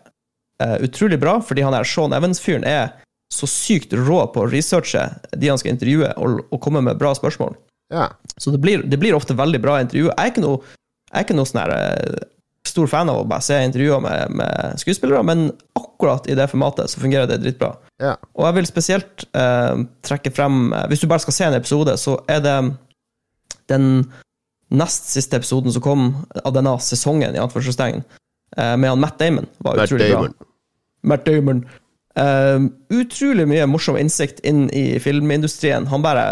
uh, utrolig bra, fordi han der Sean Evans-fyren er så sykt rå på å researche de han skal intervjue, og, og komme med bra spørsmål. Ja. Så det blir, det blir, ofte veldig bra intervju. Jeg er ikke noe, er ikke noe sånn her, uh, stor fan av å bare se intervjuer med, med, skuespillere, men akkurat i det formatet så fungerer det dritbra. Ja. Og jeg vil spesielt uh, trekke frem Hvis du bare skal se en episode, så er det den nest siste episoden som kom av denne sesongen, i anførselstegn, eh, med han Matt Damon, var Matt utrolig Damon. bra. Matt Damon. Uh, utrolig mye morsom innsikt inn i filmindustrien. Han bare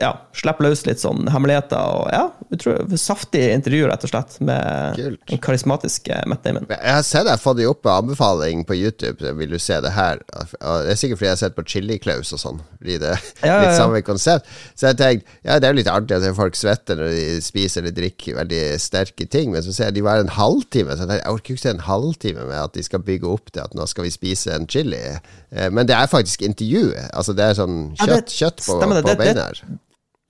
ja, slipper løs litt sånn hemmeligheter. og ja, utrolig Saftig intervju, rett og slett, med Kult. en karismatisk eh, Matt Damon. Jeg har sett deg få de opp med anbefaling på YouTube. Vil du se det her? Det er sikkert fordi jeg har sett på Chili Klaus og sånn. Fordi det er Ja, ja, litt samme konsept. Så jeg tenkte ja, det er jo litt artig at folk svetter når de spiser eller drikker veldig sterke ting. Men så ser jeg de var en halvtime. Så jeg tenkte, jeg orker ikke se en halvtime med at de skal bygge opp til at nå skal vi spise en chili. Eh, Men det er faktisk intervju. Altså det er sånn kjøtt, kjøtt på, på beina her.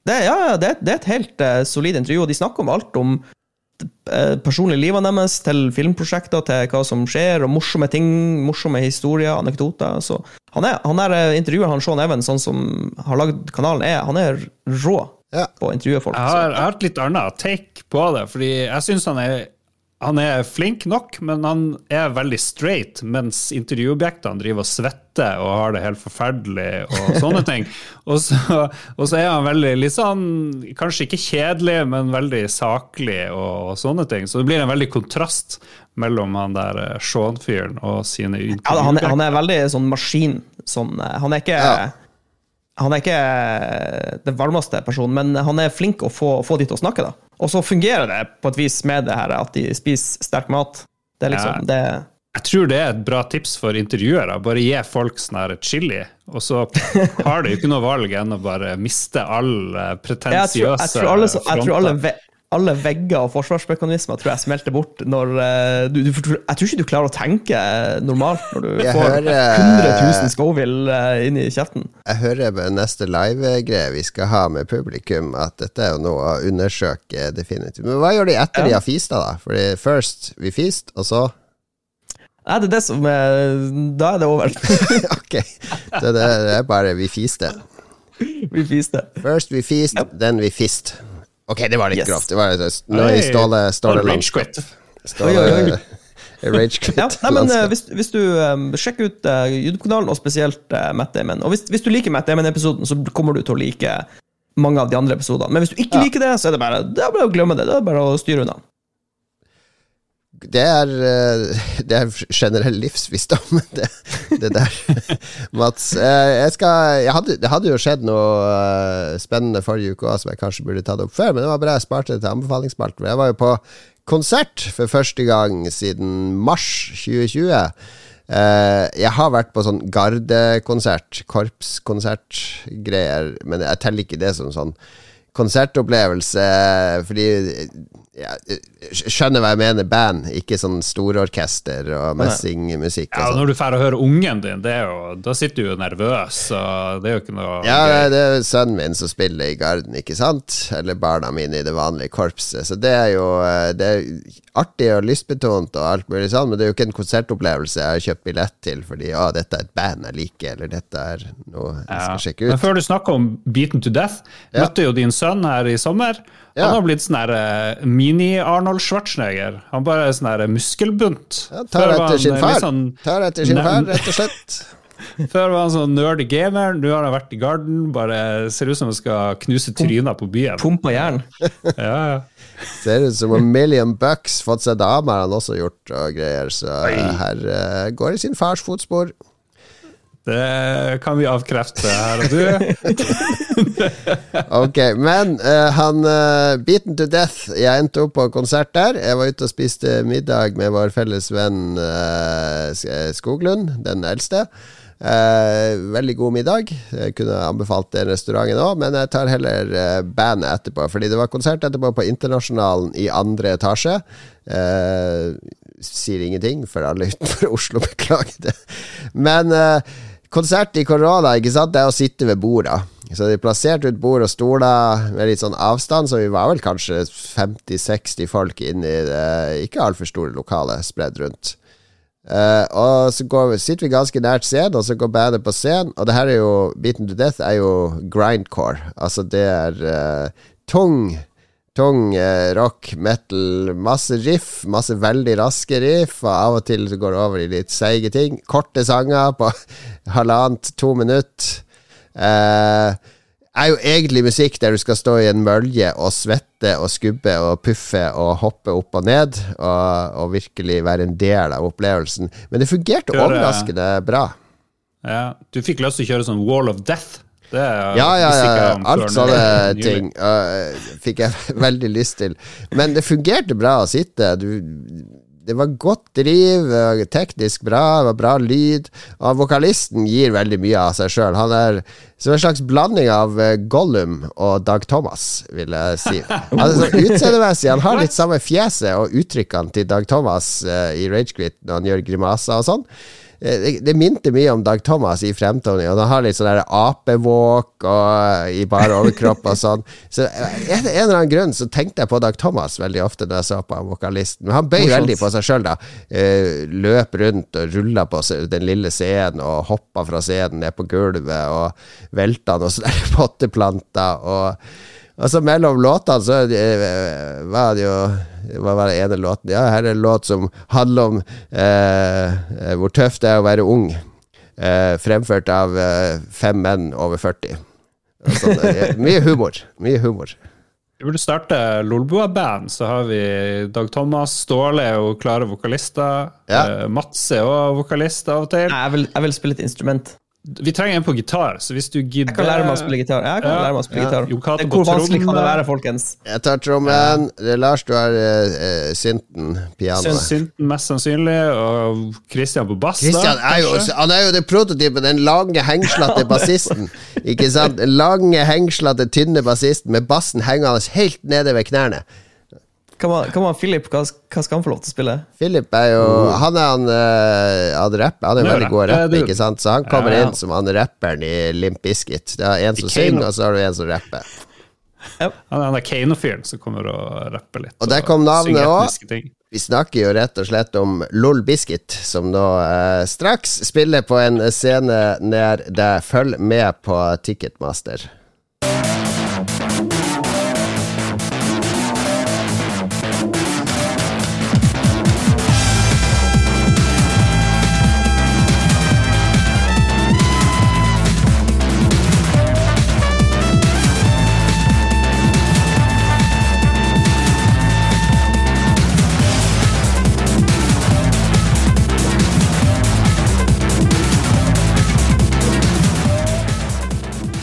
Det, ja, ja, det, det er et helt uh, solid intervju, og de snakker om alt om uh, personlige livet deres, til filmprosjekter, til hva som skjer, og morsomme ting, morsomme historier, anekdoter. Så han er, han er eh, intervjueren, han Sean Evans, sånn som har lagd kanalen, er, han er rå Ja. på å intervjue folk. Jeg har, jeg har et litt annet take på det, fordi jeg syns han er han er flink nok, men han er veldig straight, mens intervjuobjektene driver og svetter og har det helt forferdelig og sånne ting. Og så, og så er han veldig litt sånn, kanskje ikke kjedelig, men veldig saklig og sånne ting. Så det blir en veldig kontrast mellom han der eh, Sean-fyren og sine Ja, han, er- han er veldig sånn maskin. Sånn, eh, han er ikke Ja. Han er ikke eh, den varmeste personen, men han er flink å få, få de til å snakke. da. Og så fungerer det på et vis med det her at de spiser sterk mat. Det er liksom, Ja. det, Jeg tror det er et bra tips for intervjuere. Bare gi folk sånn chili, og så har de ikke noe valg enn å bare miste all eh, pretensiøse så- jeg tror alle, fronter. Alle vegger og forsvarsmekanismer tror jeg smelter bort når eh, du, du, Jeg tror ikke du klarer å tenke normalt når du Jeg får hører- 100 000 Scoville eh, inn i kjeften. Jeg hører på neste live-greie vi skal ha med publikum, at dette er jo noe å undersøke definitivt. Men hva gjør de etter de har fista, da? Fordi first vi fist, og så Nei, det er det som er, Da er det over. Ok. Det, det er bare vi fiste. Vi fiste. First we feast, then we fist. Ok, det var litt Yes. grovt. Det var Ståle, Ståle rage quit. Ståle, Rage quit. Ja, nei, men eh, hvis, hvis du um, sjekker ut uh, YouTube-kanalen, og spesielt uh, Matt Damon Og hvis, hvis du liker Matt Damon-episoden, så kommer du til å like mange av de andre episodene. Men hvis du ikke Ja. liker det, så er det bare, det er bare å glemme det. Det er bare å styre unna. Det er, eh, det er generell livsvisdom, det, det der. Mats, eh, jeg skal jeg hadde, Det hadde jo skjedd noe eh, spennende forrige uke òg som jeg kanskje burde tatt opp før, men det var bra jeg sparte det til anbefalingsspalten. Jeg var jo på konsert for første gang siden mars 2020. Eh, jeg har vært på sånn gardekonsert, korpskonsertgreier, men jeg teller ikke det som sånn konsertopplevelse, fordi ja, Skjønner hva jeg mener, band, ikke sånn stororkester og messingmusikk. Ja, sånn. når du drar og hører ungen din, det er jo, da sitter du jo nervøs, det er jo ikke noe Ja, gøy. det er sønnen min som spiller i Garden, ikke sant? Eller barna mine i det vanlige korpset. Så det er jo eh, Det er artig og lystbetont og alt mulig sånn, men det er jo ikke en konsertopplevelse jeg har kjøpt billett til fordi ja, dette er et band jeg liker, eller dette er noe jeg Ja. skal sjekke ut Men før du snakker om Beaten to Death, Ja. møtte jo din sønn her i sommer. Ja. Han har blitt sånn her eh, mini-Arnold Schwarzenegger. Han bare er sånn her muskelbunt. Ja, tar etter sin eh, far. sånn- Tar etter sin far, rett og slett. Før var han sånn nerdy gamer, nå har han vært i garden. Bare ser ut som han skal knuse tryna på byen. Pumpa jern. Ja, ja. Ser ut som en million bucks. Fått seg dame har han også gjort, og greier. Så her uh, går i sin fars fotspor. Det kan vi avkrefte her og du. Ok, men uh, han uh, Beaten to death. Jeg endte opp på konsert der. Jeg var ute og spiste middag med vår felles venn uh, Skoglund, den eldste. Veldig god middag. Jeg kunne anbefalt den restauranten òg, men jeg tar heller bandet etterpå. Fordi det var konsert etterpå på Internasjonalen i andre etasje. Sier ingenting for alle utenfor Oslo, beklager det. Men konsert i korona, ikke sant, det er å sitte ved borda. Så de plasserte ut bord og stoler med litt sånn avstand, så vi var vel kanskje 50-60 folk inne i det ikke altfor store lokalet spredd rundt. Uh, og så går, sitter vi ganske nært scenen, og så går bandet på scenen. Og det her er jo Beaten to Death er jo grindcore. Altså det er uh, tung Tung rock, metal, masse riff, masse veldig raske riff, og av og til går det over i litt seige ting. Korte sanger på halvannet, to minutter. Eh, er jo egentlig musikk der du skal stå i en mølje og svette og skubbe og puffe og hoppe opp og ned, og, og virkelig være en del av opplevelsen. Men det fungerte Kjøre- overraskende bra. Ja. Du fikk lyst til å kjøre sånn Wall of Death. Det er, Ja, ja, ja. Alt sånne ting uh, fikk jeg veldig lyst til. Men det fungerte bra å sitte. Du, det var godt driv, teknisk bra, det var bra lyd. Og vokalisten gir veldig mye av seg sjøl. Han er som en slags blanding av øh, Gollum og Dag Thomas, vil jeg si. Altså, Utseendemessig, han har litt samme fjeset og uttrykkene til Dag Thomas uh, i Ragequit når han gjør grimaser og sånn. Eh, det, det minte mye om Dag Thomas i fremtoning, og han har litt sånn apevåk og i bare overkropp og sånn. Så eh, en, en eller annen grunn så tenkte jeg på Dag Thomas veldig ofte når jeg så på vokalisten. Men han bøy veldig på seg sjøl, da. Eh, løp rundt og rulla på den lille scenen og hoppa fra scenen ned på gulvet og velta noen sånne potteplanter og og så mellom låtene så eh, var det jo Hva var det ene låten? Ja, her er en låt som handler om eh, eh, hvor tøft det er å være ung. Eh, fremført av eh, fem menn over 40. Og sånn, mye humor. Mye humor. Vi burde starte Lolbua-band, så har vi Dag Thomas, Ståle er jo klare vokalister. Ja. Eh, Mats er òg vokalist av og til. Nei, jeg vil, jeg vil spille et instrument. Vi trenger en på gitar, så hvis du gidder Jeg kan lære meg å spille gitar. Jeg kan Ja, lære meg å spille gitar. Ja. Det- Hvor vanskelig kan det være, folkens? Jeg tar trommen. Ja. Lars, du har eh, synten, pianoet. Synten mest sannsynlig, og Christian på bass. da, Christian er jo, han er jo det prototypen, den lange, hengslete bassisten. Ikke sant? Den lange, hengslete, tynne bassisten med bassen hengende helt nede ved knærne. Hva med, Philip? Hva, hva skal han få lov til å spille? Philip er jo Han er han, uh, han rapper. Han er jo veldig god rapper, ikke sant? Så han kommer Ja, ja. inn som han rapperen i Limp Bizkit. Det er en som synger, og så har du en som rapper. Han er han er Kano-fyren som kommer og rapper litt. Og der kom navnet òg. Vi snakker jo rett og slett om LOL Biscuit, som nå eh, straks spiller på en scene nær deg. Følg med på Ticketmaster.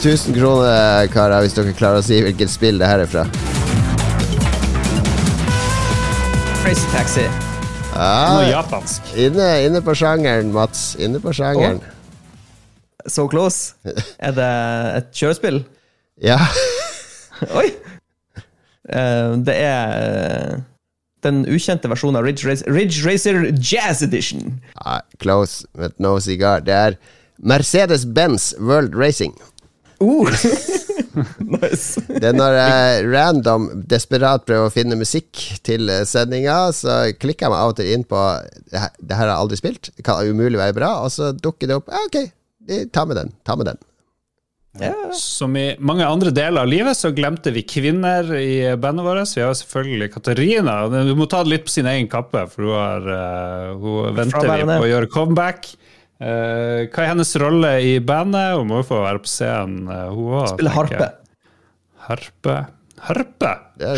Tusen kroner, karer, hvis dere klarer å si hvilket spill det her er fra. Crazy Taxi. Noe japansk. inne, inne på sjangeren, Mats. Inne på sjangeren. So close. Er det et kjørespill? Ja. Oi! Uh, det er eh, den ukjente versjonen av Ridge Racer, Ridge Racer Jazz Edition. Ah, Close, but no cigar. Det er Mercedes-Benz World Racing. Uh. nice. Det er når jeg random, desperat prøver å finne musikk til sendinga, så klikker jeg meg av og til inn på Det her, det her har jeg aldri spilt, det kan umulig være bra, og så dukker det opp Ja, ok, ta med den. Ta med den. Ja. Som i mange andre deler av livet så glemte vi kvinner i bandet vårt. Vi har selvfølgelig Katarina. Du må ta det litt på sin egen kappe, for hun, har, eh, hun venter vi på å gjøre comeback. Eh, hva er hennes rolle i bandet? Hun må jo få være på scenen, uh, hun òg. Spille harpe. Harpe? Harpe?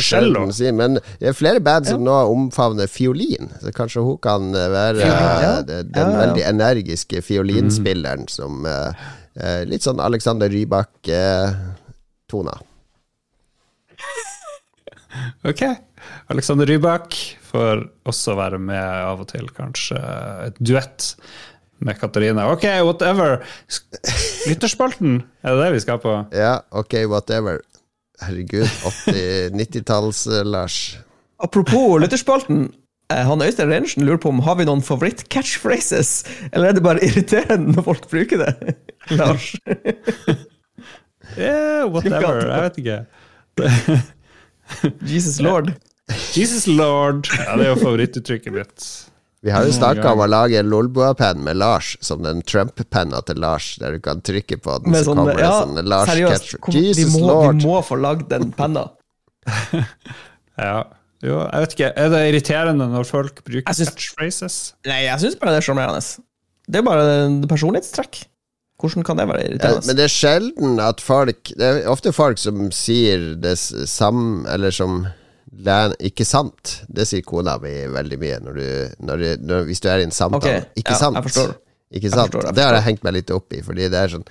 Cello? si, men det er flere band som nå omfavner fiolin, så kanskje hun kan eh, være Fiolin, ja. den Ja, ja. veldig energiske fiolinspilleren som uh, eh, Litt sånn Alexander Rybak-tona. Ok. Alexander Rybak får også være med av og til, kanskje et duett med Katarina. Ok, whatever. Lytterspalten, er det det vi skal på? ja, ok, whatever. Herregud, 80-, 90-talls-Lars. Apropos lytterspalten. eh, Han Øystein Reinersen lurer på om har vi noen favoritt-catchphrases, eller er det bare irriterende når folk bruker det? Lars? Yeah, whatever. Jeg vet ikke. Jesus lord. Jesus lord. Ja, det er jo favorittuttrykket mitt. Vi har jo Oh snakka om å lage en Lolbua-penn med Lars, som den Trump-penna til Lars, der du kan trykke på den, Med så kommer det ja, sånn Lars seriøst. Kom, vi, må, lord. vi må få lagd den penna. Ja. Jo, jeg vet ikke. Er det irriterende når folk bruker synes, catchphrases? Nei, jeg syns bare det er sjarmerende. Det er bare en personlighetstrekk. Hvordan kan det være Ja, irriterende? men det er sjelden at folk Det er ofte folk som sier det samme. Eller som læ- Ikke sant. Det sier kona mi veldig mye når du, når du, når, hvis du er i en samtale. Okay, Ikke ja, sant. jeg forstår. Ikke Jeg forstår, jeg Det har jeg hengt meg litt opp i, fordi det er sånn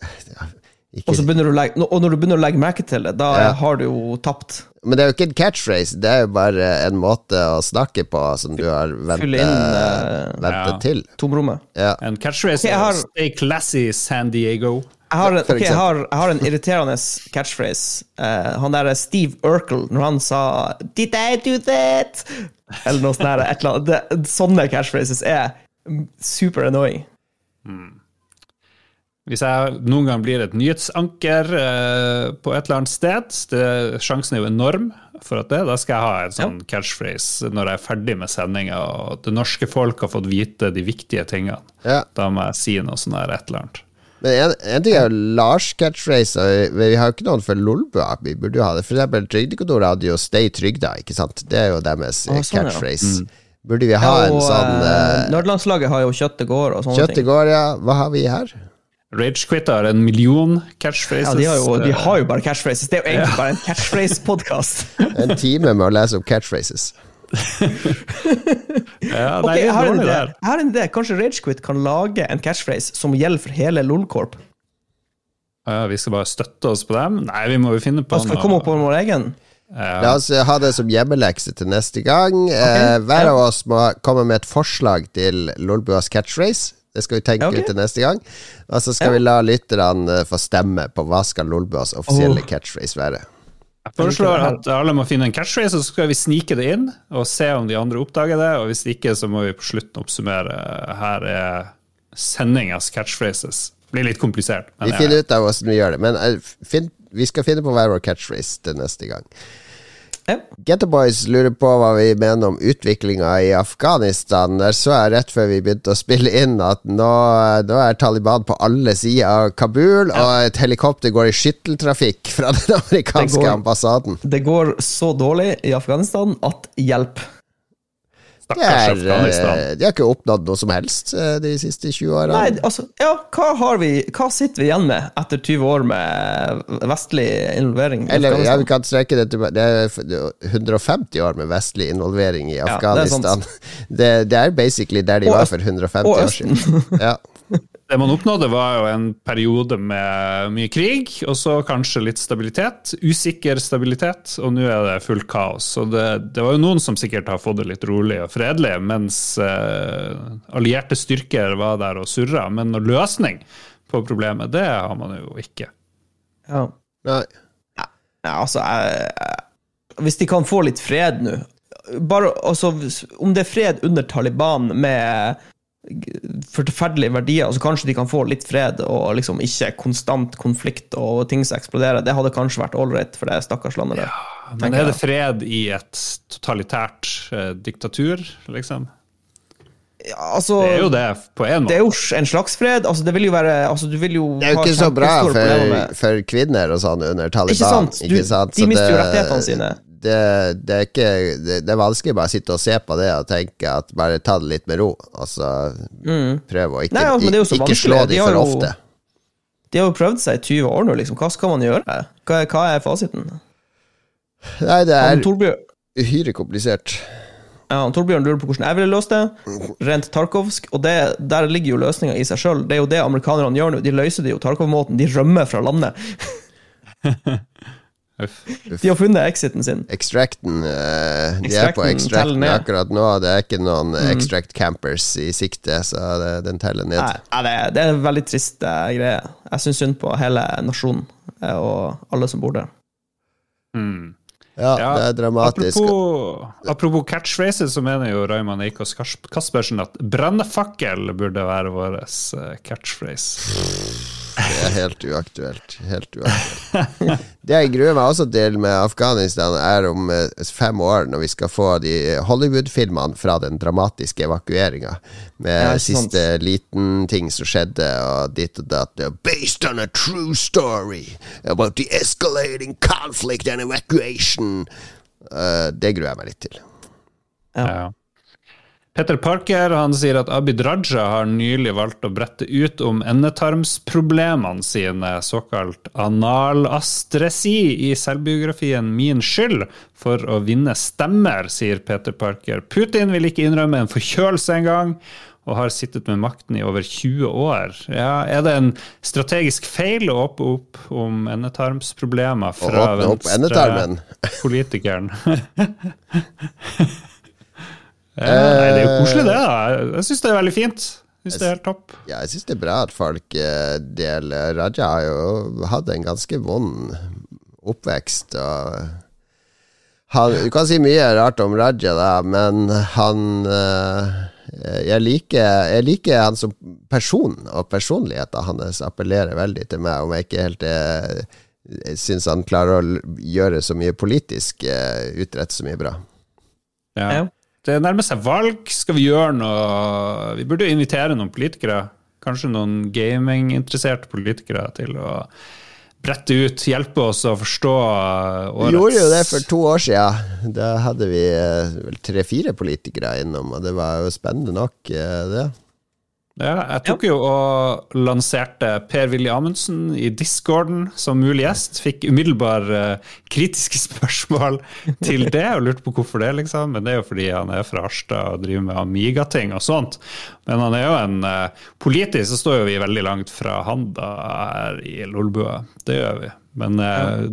Ikke, Og, så du å legge, og når du begynner å legge merke til det, da Ja. har du jo tapt. men det er jo ikke en catchphrase, det er jo bare en måte å snakke på som du har ventet, inn uh, ventet Ja. til. tomrommet. Ja. En catchphrase okay, har- er 'Stay classy, San Diego'. Jeg har, en, okay, jeg, har, jeg har en irriterende catchphrase. Uh, han der Steve Urkel, når han sa 'Did I do that?' Eller noe sånt. der, et eller annet. Sånne catchphrases er super annoying. Hvis jeg noen gang blir et nyhetsanker eh, på et eller annet sted, det, sjansen er jo enorm for at det, da skal jeg ha en sånn catchphrase når jeg er ferdig med sendinga og det norske folk har fått vite de viktige tingene. Ja. Da må jeg si noe sånn der et eller annet. Men en, en ting er jo Lars catchphrase, og vi vi har jo ikke noen for Lolbua. Vi burde jo ha det. For eksempel Trygdekontoret hadde jo 'Stay trygda', ikke sant? Det er jo deres ah, sånn, ja. catchphrase. Burde vi ha en og sånn eh, uh, Nerdelandslaget har jo Kjøttet går og sånne Kjøttet ting. går, ja. Hva har vi her? Ragequit har en million catchphrases. Ja, de har, jo, de har jo bare catchphrases. Det er jo egentlig bare en catchphrase-podkast. En time med å lese opp catchphrases. Ja, Ok, jeg har en dårlig idé. Jeg har en idé. Kanskje Ragequit kan lage en catchphrase som gjelder for hele Lolcorp? Ja, vi skal bare støtte oss på dem? Nei, vi må jo finne på noe. skal komme opp på vår egen? La oss eh, ha det som hjemmelekse til neste gang. Eh, hver av oss må komme med et forslag til Lolbuas catchphrase. Det skal vi tenke okay. ut til neste gang. Og så skal Ja. vi la lytterne eh, få stemme på hva skal Lolbuas offisielle oh. catchphrase være. Jeg foreslår at alle må finne en catchphrase, og så skal vi snike det inn og se om de andre oppdager det. Og hvis ikke, så må vi på slutten oppsummere. Her er sendingas catchphrases. Det blir litt komplisert. Vi finner ut av hvordan vi gjør det. Men eh, vi skal finne på hver vår catchphrase til neste gang. Ja. Getto Boys lurer på hva vi mener om utviklinga i Afghanistan. Der så jeg rett før vi begynte å spille inn at nå, nå er Taliban på alle sider av Kabul, og et helikopter går i skytteltrafikk fra den amerikanske Det går- ambassaden. Det går så dårlig i Afghanistan at hjelp. Stakkars Afghanistan. eh, de har ikke oppnådd noe som helst eh, de siste 20 åra. Nei, altså, ja, hva vi Hva sitter vi igjen med etter 20 år med vestlig involvering? Eller ja, Afghanistan? vi kan strekke det til Det er 150 år med vestlig involvering i det er Afghanistan. det, det, er basically der de Og var for 150 år siden. Ja. Det man oppnådde, var jo en periode med mye krig, og så kanskje litt stabilitet. Usikker stabilitet, og nå er det fullt kaos. Så det, det var jo noen som sikkert har fått det litt rolig og fredelig, mens eh, allierte styrker var der og surra. Men noen løsning på problemet, det har man jo ikke. Ja. Nei. Ja, altså jeg, jeg- Hvis de kan få litt fred nå Bare altså Om det er fred under Taliban med forferdelige verdier, så kanskje de kan få litt fred og liksom ikke konstant konflikt og ting som eksploderer. Det hadde kanskje vært ålreit for det stakkars landet der. Men er det fred i et totalitært eh, diktatur, liksom? Ja, altså, Det er jo det, på en måte. det er jo en slags fred. Altså, det vil jo være altså, Du vil jo Det er jo ikke så bra for, for kvinner og sånn under Taliban. Ikke sant? Du, ikke sant? de mister jo rettighetene sine. Det, det, er ikke, det, det er vanskelig bare å sitte og se på det og tenke at bare ta det litt med ro. Altså prøve å ikke, Mm. Nei, ja, men det er jo så ikke slå dem de De for jo- ofte. De har jo prøvd seg i 20 år nå, liksom. Hva skal man gjøre? Hva, hva er fasiten? Nei, det er uhyre komplisert. ja, Torbjørn lurer på hvordan jeg ville løst det, rent tarkovsk, og det, der ligger jo løsninga i seg sjøl. Det er jo det amerikanerne gjør nå. De løser det jo Tarkov-måten. De rømmer fra landet. Uff. De har funnet exiten sin. Extracten uh, De er på extracten. Mm. akkurat nå. Det er ikke noen extract campers i sikte, så det, den teller ned. Nei, det, er- det er en veldig trist uh, greie. Jeg syns synd på hele nasjonen uh, og alle som bor der. Mm. Ja, Ja, det er dramatisk. Apropos, apropos catchphrases, så mener jo Raymond Eikås Kaspersen at Brennefakkel burde være vår eh, catchphrase. Det er helt uaktuelt. Helt uaktuelt. Det jeg gruer meg også til med Afghanistan, er om eh, fem år, når vi skal få de Hollywood-filmene fra den dramatiske evakueringa, med Ja, ikke sant. siste liten ting som skjedde, og ditt og datt. Based on a true story about the escalating conflict and evacuation. Uh, det gruer jeg meg litt til. Ja. Ja. Petter Parker han sier at Abid Raja har nylig valgt å brette ut om endetarmsproblemene sine, såkalt analastresi, i selvbiografien Min skyld, for å vinne stemmer, sier Peter Parker. Putin vil ikke innrømme en forkjølelse engang, og har sittet med makten i over 20 år. Ja, er det en strategisk feil å åpne opp om endetarmsproblemer fra venstre venstrepolitikeren? ja, nei, det er jo koselig, det. da. Jeg syns det er veldig fint. Jeg synes det er helt topp. Ja, jeg syns det er bra at folk eh, deler Raja har jo hatt en ganske vond oppvekst. og han, Du kan si mye rart om Raja, da, men han eh, jeg liker, jeg liker, han som person, og personligheten hans appellerer veldig til meg, om jeg ikke helt er jeg syns han klarer å gjøre så mye politisk, uh, utrette så mye bra. Ja. Det nærmer seg valg. Skal vi gjøre noe Vi burde jo invitere noen politikere. Kanskje noen gaminginteresserte politikere til å brette ut, hjelpe oss å forstå årets Vi gjorde jo det for to år siden. Da hadde vi vel tre-fire politikere innom, og det var jo spennende nok, eh, det. Ja, jeg tok jo og lanserte Per-Willy Amundsen i discorden som mulig gjest. Fikk umiddelbar uh, kritiske spørsmål til det, og lurte på hvorfor det, liksom. Men det er jo fordi han er fra Harstad og driver med Amiga-ting og sånt. Men han er jo en uh, Politisk så står jo vi veldig langt fra han da her i Lolbua. Det gjør vi. Men uh,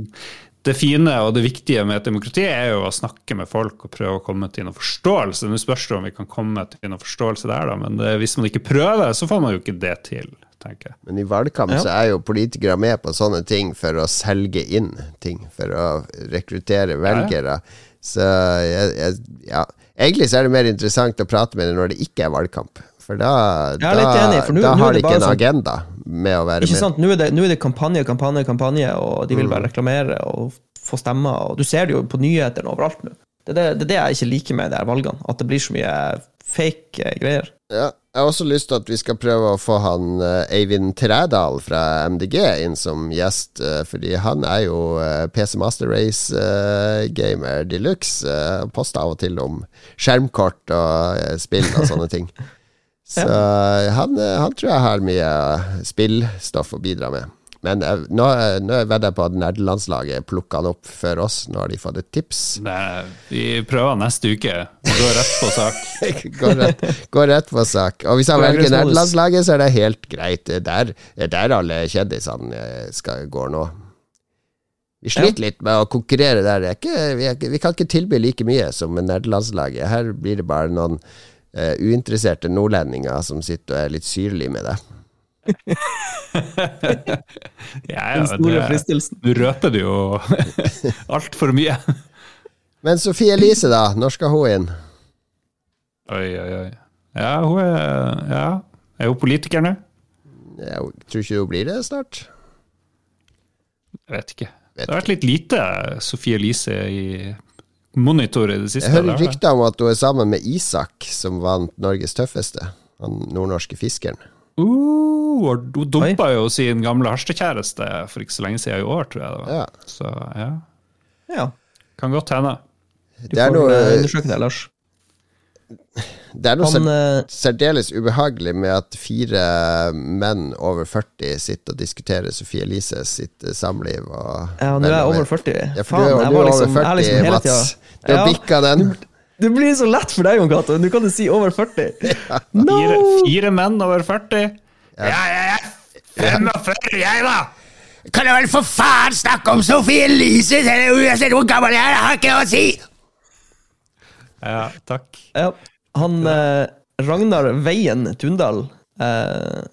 det fine og det viktige med et demokrati er jo å snakke med folk og prøve å komme til noen forståelse. Nå spørs det om vi kan komme til noen forståelse der, da, men det, hvis man ikke prøver, så får man jo ikke det til. tenker jeg. Men i valgkamp ja. så er jo politikere med på sånne ting for å selge inn ting, for å rekruttere velgere. Ja, ja. Så jeg, jeg, ja. Egentlig så er det mer interessant å prate med dem når det ikke er valgkamp. For da, da, enig, for nu, da har de ikke en sånn, agenda med å være ikke med. Sant? Nå, er det, nå er det kampanje, kampanje, kampanje, og de vil mm. bare reklamere og få stemmer. Og du ser det jo på nyhetene overalt nå. Det er det, det, jeg ikke liker med de her valgene. At det blir så mye fake eh, greier. Ja, jeg har også lyst til at vi skal prøve å få han uh, Eivind Trædal fra MDG inn som gjest, uh, fordi han er jo PC Master Race-gamer de luxe. poster av og til om skjermkort og spill og sånne ting. Så han, han, tror jeg har mye spillstoff å bidra med. Men jeg, nå, nå vedder jeg på at nerdelandslaget plukker han opp før oss. Nå har de fått et tips. Nei, vi prøver neste uke. Går rett på sak. går, rett, går, rett, på sak. Og hvis han velger nerdelandslaget, så er det helt greit. Det er der, alle kjendisene skal gå nå. Vi sliter litt med å konkurrere der. Ikke, vi, vi, kan ikke tilby like mye som nerdelandslaget. Her blir det bare noen uh, uinteresserte nordlendinger som sitter og er litt syrlige med det. ja, ja, Den store fristelsen. Du røper det jo altfor mye. Men Sofie Elise, da? Når skal hun inn? Oi, oi, oi. Ja, hun er Ja, er hun politiker nå? Jeg tror ikke hun blir det snart. Jeg vet ikke. Vet det har vært litt lite Sofie Elise i monitor i det siste. Jeg hører rykter om at hun er sammen med Isak, som vant Norges tøffeste. Han nordnorske fiskeren. Uh, hun dumpa jo sin gamle harstekjæreste for ikke så lenge siden i år, tror jeg det var. Ja. Så ja. ja. Kan godt hende. Du får noe, eh, undersøke det, Lars. Det er noe Han, eh, særdeles ubehagelig med at fire menn over 40 sitter og diskuterer Sofie Elise sitt samliv. samliv. ja, nå er jeg over 40. Ja, for Faen, du, er, du er liksom, over 40, liksom Mats. Du har ja. bikka den. Det blir så lett for deg, Jon Cato. Du kan jo si over 40. Ja. No! Fire, fire, menn over 40? Ja, ja, ja. 45, jeg, da! Kan jeg vel for faen snakke om Sophie Elise, uansett hvor gammel jeg er? Jeg har ikke noe å si! Ja, takk. Ja. Han eh, Ragnar Veien Tundal eh,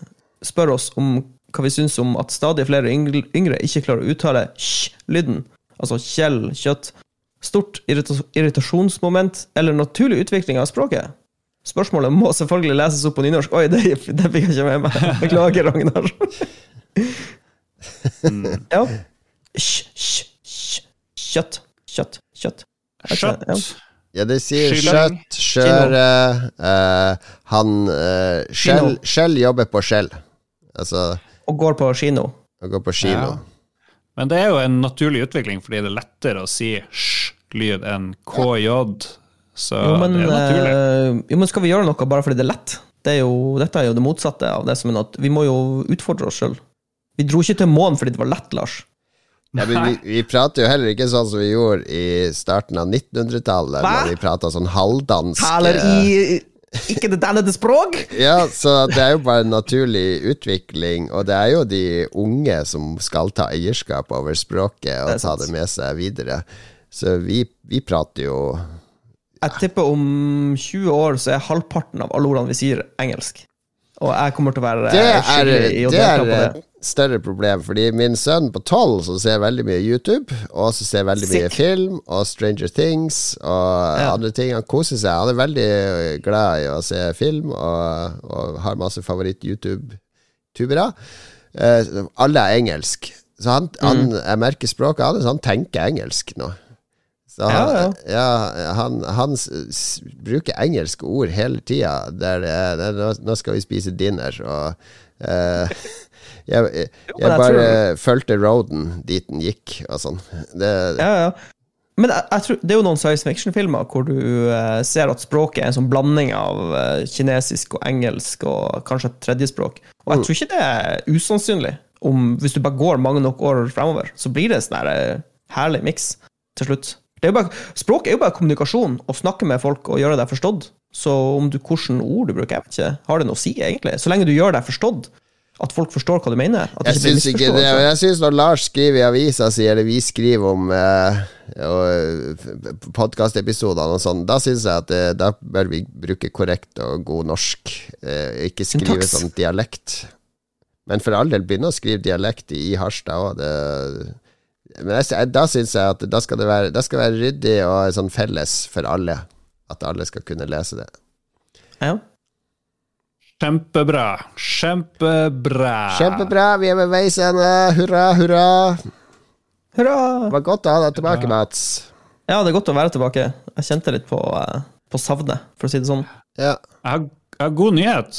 spør oss om hva vi syns om at stadig flere yngre ikke klarer å uttale sj-lyden, altså Kjell Kjøtt, stort irritasjonsmoment eller naturlig utvikling av språket? Spørsmålet må selvfølgelig leses opp på nynorsk. Oi, det, det fikk jeg ikke med meg. Beklager, Ragnar. ja. Kjøtt. Kjøtt. Kjøtt. Kjøtt. Ja. de det sier kjøtt, skjøre uh, Han uh, Skjell jobber på skjell. Altså Og går på kino. Og går på kino. Ja. Men det er jo en naturlig utvikling, fordi det er lettere å si sj-lyd enn KJ. Så jo, men, det er naturlig. Uh, jo, men skal vi gjøre noe bare fordi det er lett? Det er jo, dette er jo det motsatte av det som er noe. Vi må jo utfordre oss sjøl. Vi dro ikke til månen fordi det var lett, Lars. Ja, vi, vi, prater jo heller ikke sånn som vi gjorde i starten av 1900-tallet, da vi prata sånn halvdansk Taler i ikke det dannede språk! Ja, så det er jo bare en naturlig utvikling, og det er jo de unge som skal ta eierskap over språket og Det ta det med seg videre. Så vi, vi prater jo Jeg tipper om 20 år så er halvparten av alle ordene vi sier, engelsk. Og jeg kommer til å være Det er, i å det delta på det. et større problem, fordi min sønn på tolv som ser veldig mye YouTube, og også ser veldig mye film og Stranger Things og Ja. andre ting, han koser seg. Han er veldig glad i å se film og, og har masse favoritt-YouTube-tubere. Uh, alle er engelsk. Så han, han Mm. jeg merker språket hans, han tenker engelsk nå. Så han, Ja, ja, han, han s, bruker engelske ord hele tida. Der det er det er, nå, skal vi spise dinner', og uh, Jeg, jeg, jeg jeg bare fulgte roaden dit den gikk, og sånn. Det, Ja, ja. Men jeg, tror, det er jo noen science fiction-filmer hvor du uh, ser at språket er en sånn blanding av uh, kinesisk og engelsk og kanskje et tredjespråk. Og jeg tror ikke det er usannsynlig. Om, hvis du bare går mange nok år fremover, så blir det en sånn eh, herlig miks til slutt. Det er bare, språk er jo bare kommunikasjon, å snakke med folk og gjøre deg forstått. Så om du, hvilke ord du bruker, jeg vet ikke, har det noe å si, egentlig? Så lenge du gjør deg forstått, at folk forstår hva du mener. Jeg syns ikke det. Jeg synes når Lars skriver i avisa si, eller vi skriver om eh, podkastepisodene og sånn, da syns jeg at det, da bør vi bruke korrekt og god norsk. Eh, ikke skrive sånn dialekt. Men for all del begynne å skrive dialekt i Harstad òg. Men jeg, da syns jeg at da skal det være, da skal det være ryddig og sånn felles for alle. At alle skal kunne lese det. Ja. Kjempebra. Kjempebra. Kjempebra, vi er ved veis ende. Hurra, hurra. Hurra! Det var godt å ha deg tilbake, Mats. Ja, det er godt å være tilbake. Jeg kjente litt på, eh, på savnet, for å si det sånn. Ja. Jeg har, jeg har god nyhet.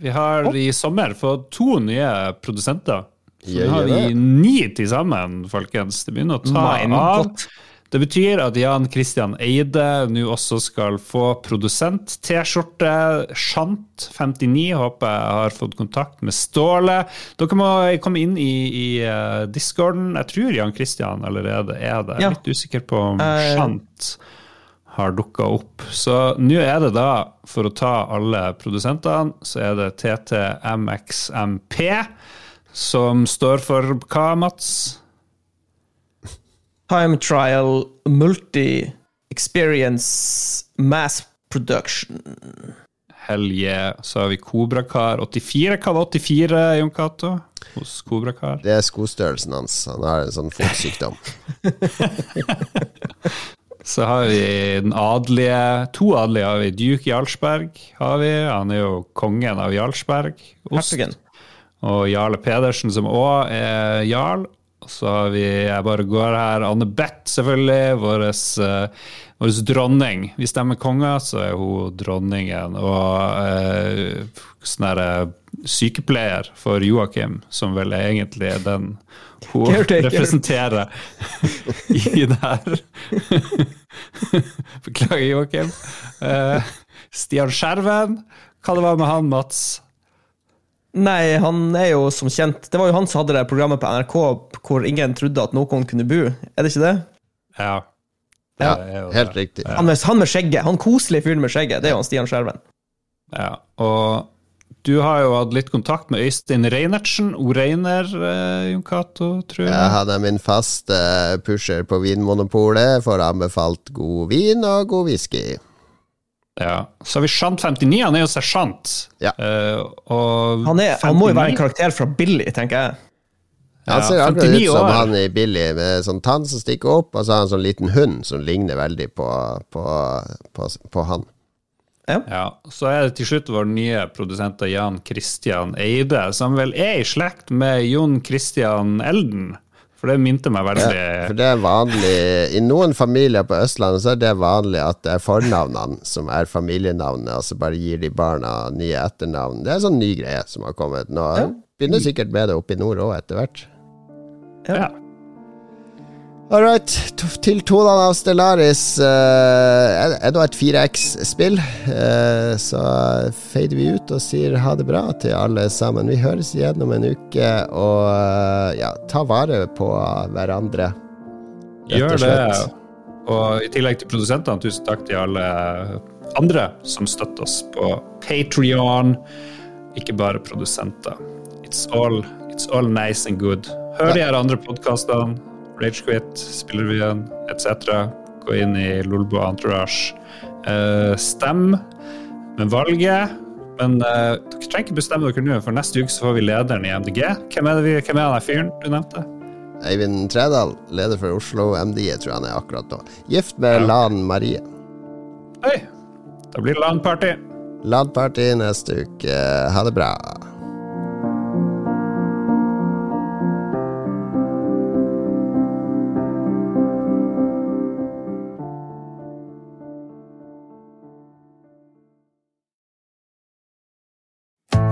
Vi har i sommer fått to nye produsenter. Så nå har vi ni til sammen, folkens. Det begynner å ta av. Det betyr at Jan Christian Eide nå også skal få produsent-T-skjorte. Shant59 håper jeg har fått kontakt med Ståle. Dere må komme inn i, i eh, discorden. Jeg tror Jan Christian allerede er det. Jeg er Ja. litt usikker på om Eh, Shant har dukka opp. Så nå er det da, for å ta alle produsentene, så er det TTMXMP, som står for hva, Mats? Time Trial Multi Experience Mass Production. Helge, så har vi Kobrakar84. Hva var 84, Jon Cato? Hos Kobrakar? Det er skostørrelsen hans. Han har en sånn fotsykdom. Så har vi den adelige To adelige har vi. Duke Jarlsberg har vi. Han er jo kongen av Jarlsberg. Ost. Hertugen. Og Jarle Pedersen, som òg er jarl. Så har vi Jeg bare går her. Anne Beth, selvfølgelig. Vår uh, dronning. Hvis de er konger, så er hun dronningen. Og uh, sånn herre sykepleier for Joakim, som vel er egentlig den hun Caretaker. representerer i det her. Beklager, Joakim. Uh, Stian Skjerven. Hva det var med han, Mats? Nei, han er jo som kjent Det var jo han som hadde det programmet på NRK hvor ingen trodde at noen kunne bo. Er det ikke det? Ja. Ja, Det helt det. riktig. Han med, han med skjegget. Han koselige fyren med skjegget. Det er jo han Stian Skjerven. Ja, og du har jo hatt litt kontakt med Øystein Reinertsen, O-Reiner, eh, Jon Cato, tror jeg. Ja, han er min faste pusher på Vinmonopolet. Får anbefalt god vin og god whisky. Ja. Så har vi Shant59, han er jo sersjant. Ja. Uh, og Han, er, han må jo være en karakter fra Billy, tenker jeg. Han ser akkurat ut som år. han i Billy, med sånn tann som stikker opp, og så har han sånn liten hund som ligner veldig på, på, på, på han. Ja, Så er det til slutt vår nye produsent Jan Christian Eide, som vel er i slekt med Jon Christian Elden. For det minte meg veldig For det er vanlig I noen familier på Østlandet så er det vanlig at det er fornavnene som er familienavnet, og så bare gir de barna nye etternavn. Det er en sånn ny greie som har kommet nå. Begynner sikkert med det oppe i nord òg, etter hvert. ja. All right, til tonene av Stellaris uh, er nå et 4X-spill. Uh, så fader vi ut og sier ha det bra til alle sammen. Vi høres igjen om en uke, og uh, ja, ta vare på hverandre. Gjør det. Og i tillegg til produsentene, tusen takk til alle andre som støtter oss på Patrion, ikke bare produsenter. It's all, it's all nice and good. Hør de her andre podkastene. Ragequit, Spillerevyen etc. Gå inn i Lolbo Entourage. Uh, stem med valget. Men uh, dere trenger ikke bestemme dere nå, for neste uke så får vi lederen i MDG. Hvem er, det vi, hvem er den fyren du nevnte? Eivind Tredal, leder for Oslo MDG, tror jeg han er akkurat nå. Gift med ja. Lan Marie. Oi. Da blir det LAN-party. LAN-party neste uke. Ha det bra.